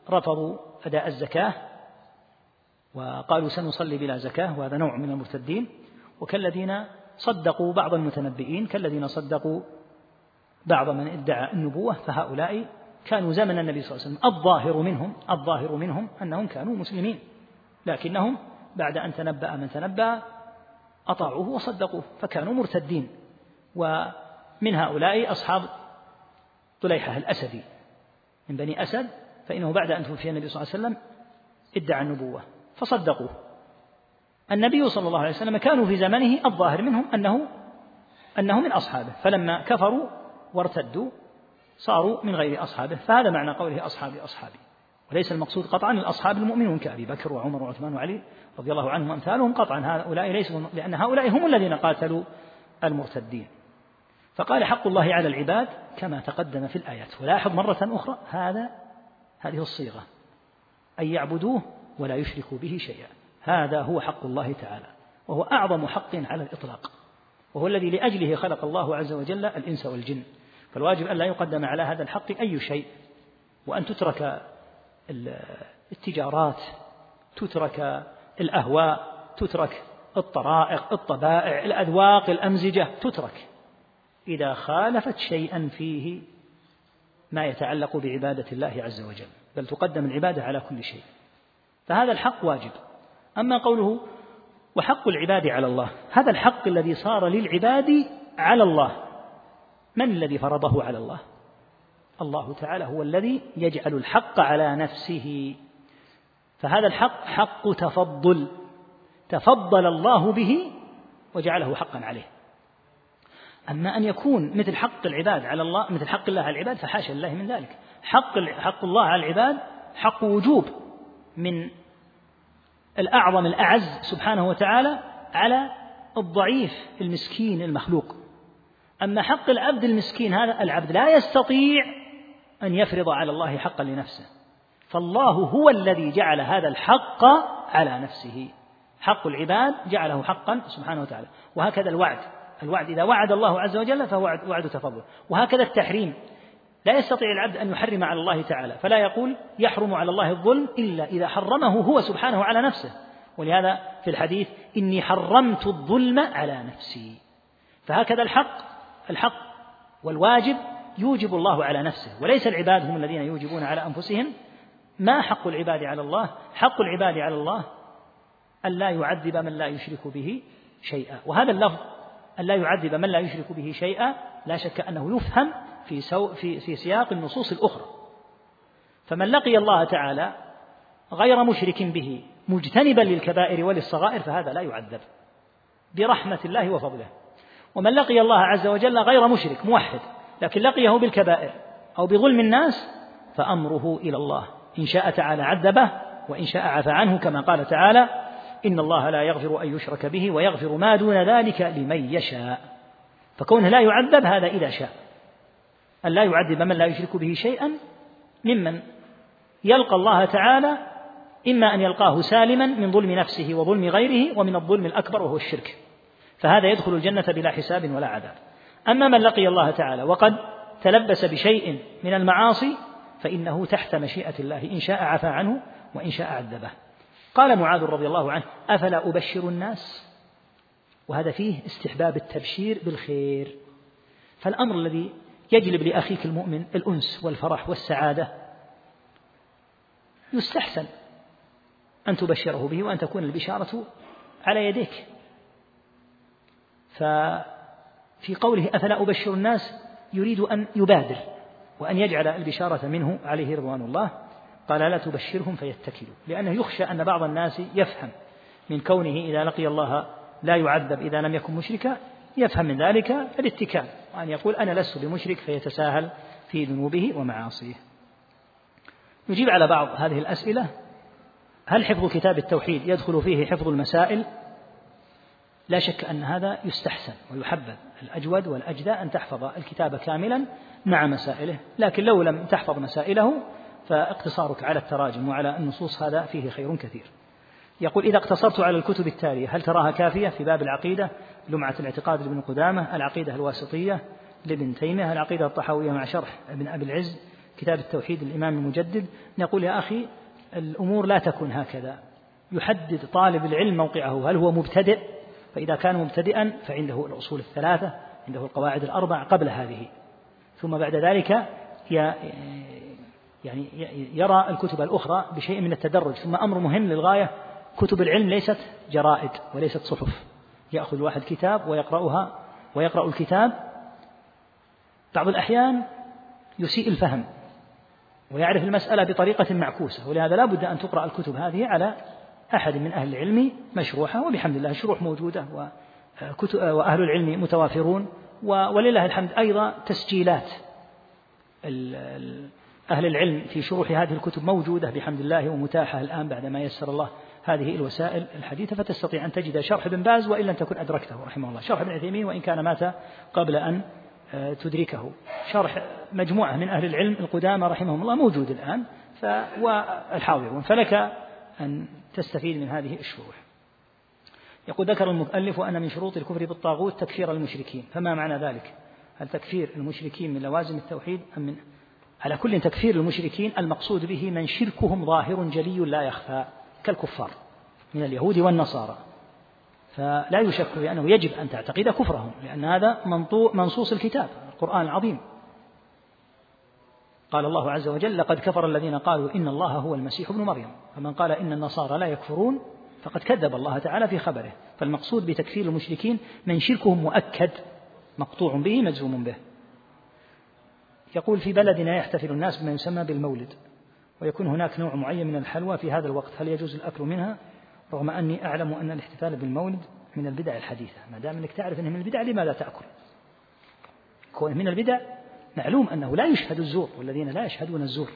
رفضوا أداء الزكاة وقالوا سنصلي بلا زكاة وهذا نوع من المرتدين. وكالذين صدقوا بعض المتنبئين كالذين صدقوا بعض من ادعى النبوة فهؤلاء كانوا زمن النبي صلى الله عليه وسلم. الظاهر منهم الظاهر منهم أنهم كانوا مسلمين لكنهم بعد أن تنبأ من تنبأ أطاعوه وصدقوه فكانوا مرتدين. ومن هؤلاء أصحاب طليحة الأسدي. من بني أسد فإنه بعد أن توفي النبي صلى الله عليه وسلم ادعى النبوة. فصدقوه النبي صلى الله عليه وسلم كانوا في زمنه الظاهر منهم أنه أنه من أصحابه فلما كفروا وارتدوا صاروا من غير أصحابه فهذا معنى قوله أصحابي أصحابي. وليس المقصود قطعا الأصحاب المؤمنون كأبي بكر وعمر وعثمان وعلي رضي الله عنهم وأمثالهم قطعا. هؤلاء ليسوا لأن هؤلاء هم الذين قاتلوا المرتدين. فقال حق الله على العباد كما تقدم في الآيات. ولاحظ مرة أخرى هذا هذه الصيغة. أن يعبدوه ولا يشركوا به شيئا. هذا هو حق الله تعالى وهو أعظم حق على الإطلاق وهو الذي لأجله خلق الله عز وجل الإنس والجن. فالواجب أن لا يقدم على هذا الحق أي شيء وأن تترك التجارات تترك الأهواء تترك الطرائق الطبائع الأذواق الأمزجة تترك. إذا خالفت شيئا فيه ما يتعلق بعبادة الله عز وجل بل تقدم العبادة على كل شيء. فهذا الحق واجب. أما قوله وحق العباد على الله هذا الحق الذي صار للعباد على الله. من الذي فرضه على الله؟ الله تعالى هو الذي يجعل الحق على نفسه. فهذا الحق حق تفضل تفضل الله به وجعله حقا عليه. أما أن يكون مثل حق العباد على الله مثل حق الله على العباد فحاشا لله من ذلك. حق حق الله على العباد حق وجوب. من الأعظم الأعز سبحانه وتعالى على الضعيف المسكين المخلوق. أما حق العبد المسكين هذا العبد لا يستطيع أن يفرض على الله حقا لنفسه. فالله هو الذي جعل هذا الحق على نفسه. حق العباد جعله حقا سبحانه وتعالى. وهكذا الوعد. الوعد إذا وعد الله عز وجل فهو وعد تفضل. وهكذا التحريم. لا يستطيع العبد أن يحرم على الله تعالى فلا يقول يحرم على الله الظلم إلا إذا حرمه هو سبحانه على نفسه. ولهذا في الحديث إني حرمت الظلم على نفسي. فهكذا الحق الحق والواجب يوجب الله على نفسه وليس العباد هم الذين يوجبون على أنفسهم. ما حق العباد على الله؟ حق العباد على الله أن لا يعذب من لا يشرك به شيئا. وهذا اللفظ أن لا يعذب من لا يشرك به شيئا لا شك أنه يفهم في, سو في, في سياق النصوص الأخرى. فمن لقي الله تعالى غير مشرك به مجتنبا للكبائر وللصغائر فهذا لا يعذب برحمة الله وفضله. ومن لقي الله عز وجل غير مشرك موحد لكن لقيه بالكبائر أو بظلم الناس فأمره إلى الله. إن شاء تعالى عذبه وإن شاء عفى عنه كما قال تعالى إن الله لا يغفر أن يشرك به ويغفر ما دون ذلك لمن يشاء. فكونه لا يعذب هذا إذا شاء. أن لا يعذب من لا يشرك به شيئا ممن يلقى الله تعالى إما أن يلقاه سالما من ظلم نفسه وظلم غيره ومن الظلم الأكبر وهو الشرك فهذا يدخل الجنة بلا حساب ولا عذاب. أما من لقي الله تعالى وقد تلبس بشيء من المعاصي فإنه تحت مشيئة الله إن شاء عفى عنه وإن شاء عذبه. قال معاذ رضي الله عنه أفلا أبشر الناس؟ وهذا فيه استحباب التبشير بالخير. فالأمر الذي يجلب لأخيك المؤمن الأنس والفرح والسعادة. يستحسن أن تبشره به وأن تكون البشارة على يديك. ففي قوله أفلا أبشر الناس يريد أن يبادر وأن يجعل البشارة منه عليه رضوان الله. قال لا تبشرهم فيتكلوا لأنه يخشى أن بعض الناس يفهم من كونه إذا لقي الله لا يعذب إذا لم يكن مشركا يفهم من ذلك الاتكال وأن يقول أنا لست بمشرك فيتساهل في ذنوبه ومعاصيه. نجيب على بعض هذه الأسئلة هل حفظ كتاب التوحيد يدخل فيه حفظ المسائل؟ لا شك أن هذا يستحسن ويحبذ الأجود والأجدى أن تحفظ الكتاب كاملا مع مسائله لكن لو لم تحفظ مسائله فاقتصارك على التراجم وعلى النصوص هذا فيه خير كثير. يقول إذا اقتصرت على الكتب التالية هل تراها كافية؟ في باب العقيدة لمعة الاعتقاد لابن قدامة العقيدة الواسطية لابن تيمية العقيدة الطحاوية مع شرح ابن أبي العز كتاب التوحيد الإمام المجدد. نقول يا أخي الأمور لا تكون هكذا. يحدد طالب العلم موقعه هل هو مبتدئ؟ فإذا كان مبتدئا فعنده الأصول الثلاثة عنده القواعد الأربع قبل هذه. ثم بعد ذلك يعني يرى الكتب الأخرى بشيء من التدرج. ثم أمر مهم للغاية كتب العلم ليست جرائد وليست صحف. يأخذ الواحد كتاب ويقرأها ويقرأ الكتاب. بعض الأحيان يسيء الفهم ويعرف المسألة بطريقة معكوسة ولهذا لا بد أن تقرأ الكتب هذه على أحد من أهل العلم مشروحة وبحمد الله الشروح موجودة وأهل العلم متوافرون ولله الحمد أيضا تسجيلات. أهل العلم في شروح هذه الكتب موجودة بحمد الله ومتاحة الآن بعدما يسر الله هذه الوسائل الحديثة فتستطيع أن تجد شرح ابن باز وإن لم تكن أدركته رحمه الله. شرح ابن عثيمين وإن كان مات قبل أن آه، تدركه. شرح مجموعة من أهل العلم القدامى رحمهم الله موجود الآن والحاضرون. فلك أن تستفيد من هذه الشروح. يقول ذكر المؤلف أن من شروط الكفر بالطاغوت تكفير المشركين. فما معنى ذلك؟ هل تكفير المشركين من لوازم التوحيد أم من على كل تكفير المشركين المقصود به من شركهم ظاهر جلي لا يخفى؟ كالكفار من اليهود والنصارى. فلا يشك بأنه يجب أن تعتقد كفرهم لأن هذا منصوص الكتاب القرآن العظيم. قال الله عز وجل لقد كفر الذين قالوا إن الله هو المسيح ابن مريم فمن قال إن النصارى لا يكفرون فقد كذب الله تعالى في خبره. فالمقصود بتكفير المشركين من شركهم مؤكد مقطوع به مجزوم به. يقول في بلدنا يحتفل الناس بما يسمى بالمولد ويكون هناك نوع معين من الحلوى في هذا الوقت. هل يجوز الأكل منها؟ رغم أني أعلم أن الاحتفال بالمولد من البدع الحديثة. ما دام أنك تعرف أنه من البدع لماذا تأكل؟ كون من البدع معلوم أنه لا يشهد الزور والذين لا يشهدون الزور.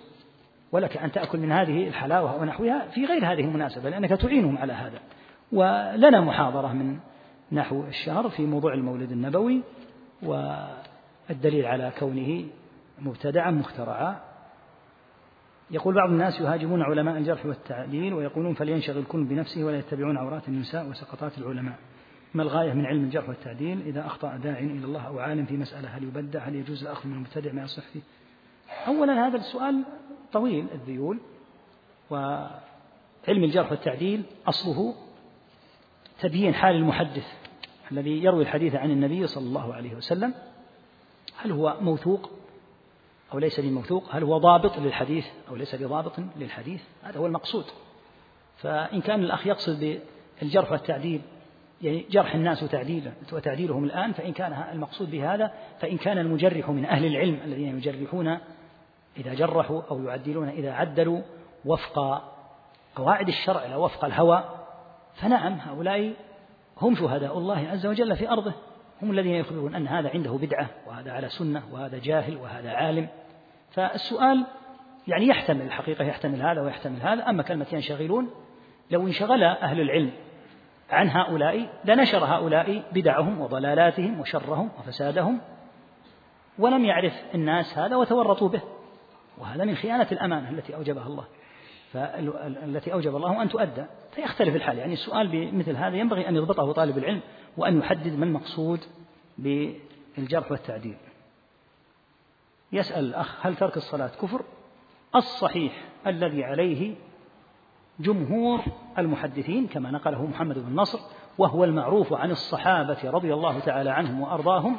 ولك أن تأكل من هذه الحلاوة ونحوها في غير هذه المناسبة لأنك تعينهم على هذا. ولنا محاضرة من نحو الشهر في موضوع المولد النبوي والدليل على كونه مبتدعا مخترعا. يقول بعض الناس يهاجمون علماء الجرح والتعديل ويقولون فلينشغل كل بنفسه ولا يتبعون عورات النساء وسقطات العلماء. ما الغاية من علم الجرح والتعديل؟ إذا أخطأ داع إلى الله أو عالم في مسألة هل يبدع؟ هل يجوز الأخذ من المبتدع ما يصح فيه؟ أولا هذا السؤال طويل الذيول وعلم الجرح والتعديل أصله تبيين حال المحدث الذي يروي الحديث عن النبي صلى الله عليه وسلم هل هو موثوق؟ أو ليس بموثوق هل هو ضابط للحديث أو ليس بضابط للحديث؟ هذا هو المقصود. فإن كان الأخ يقصد بالجرح والتعديل يعني جرح الناس وتعديله وتعديلهم الآن فإن كان المقصود بهذا فإن كان المجرح من أهل العلم الذين يجرحون إذا جرحوا أو يعدلون إذا عدلوا وفق قواعد الشرع لا وفق الهوى فنعم هؤلاء هم شهداء الله عز وجل في أرضه. هم الذين يخبرون أن هذا عنده بدعة وهذا على سنة وهذا جاهل وهذا عالم. فالسؤال يعني يحتمل الحقيقة يحتمل هذا ويحتمل هذا. أما كلمة ينشغلون لو انشغل أهل العلم عن هؤلاء لنشر هؤلاء بدعهم وضلالاتهم وشرهم وفسادهم ولم يعرف الناس هذا وتورطوا به. وهذا من خيانة الأمانة التي أوجبها الله. التي أوجب الله أن تؤدى. فيختلف الحال. يعني السؤال بمثل هذا ينبغي أن يضبطه طالب العلم. وأن يحدد ما المقصود بالجرح والتعديل. يسأل الأخ هل ترك الصلاة كفر؟ الصحيح الذي عليه جمهور المحدثين كما نقله محمد بن نصر وهو المعروف عن الصحابة رضي الله تعالى عنهم وأرضاهم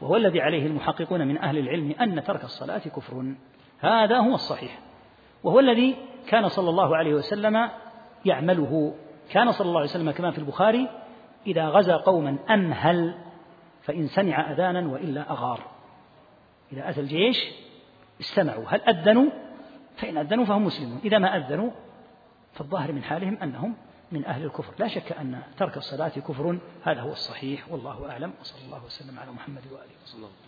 وهو الذي عليه المحققون من أهل العلم أن ترك الصلاة كفر. هذا هو الصحيح. وهو الذي كان صلى الله عليه وسلم يعمله. كان صلى الله عليه وسلم كما في البخاري إذا غزا قوما أمهل فإن سمع أذانا وإلا أغار. إذا أتى الجيش استمعوا. هل أذنوا؟ فإن أذنوا فهم مسلمون. إذا ما أذنوا فالظاهر من حالهم أنهم من أهل الكفر. لا شك أن ترك الصلاة كفر. هذا هو الصحيح. والله أعلم. وصلى الله وسلم على محمد وآله وصلى الله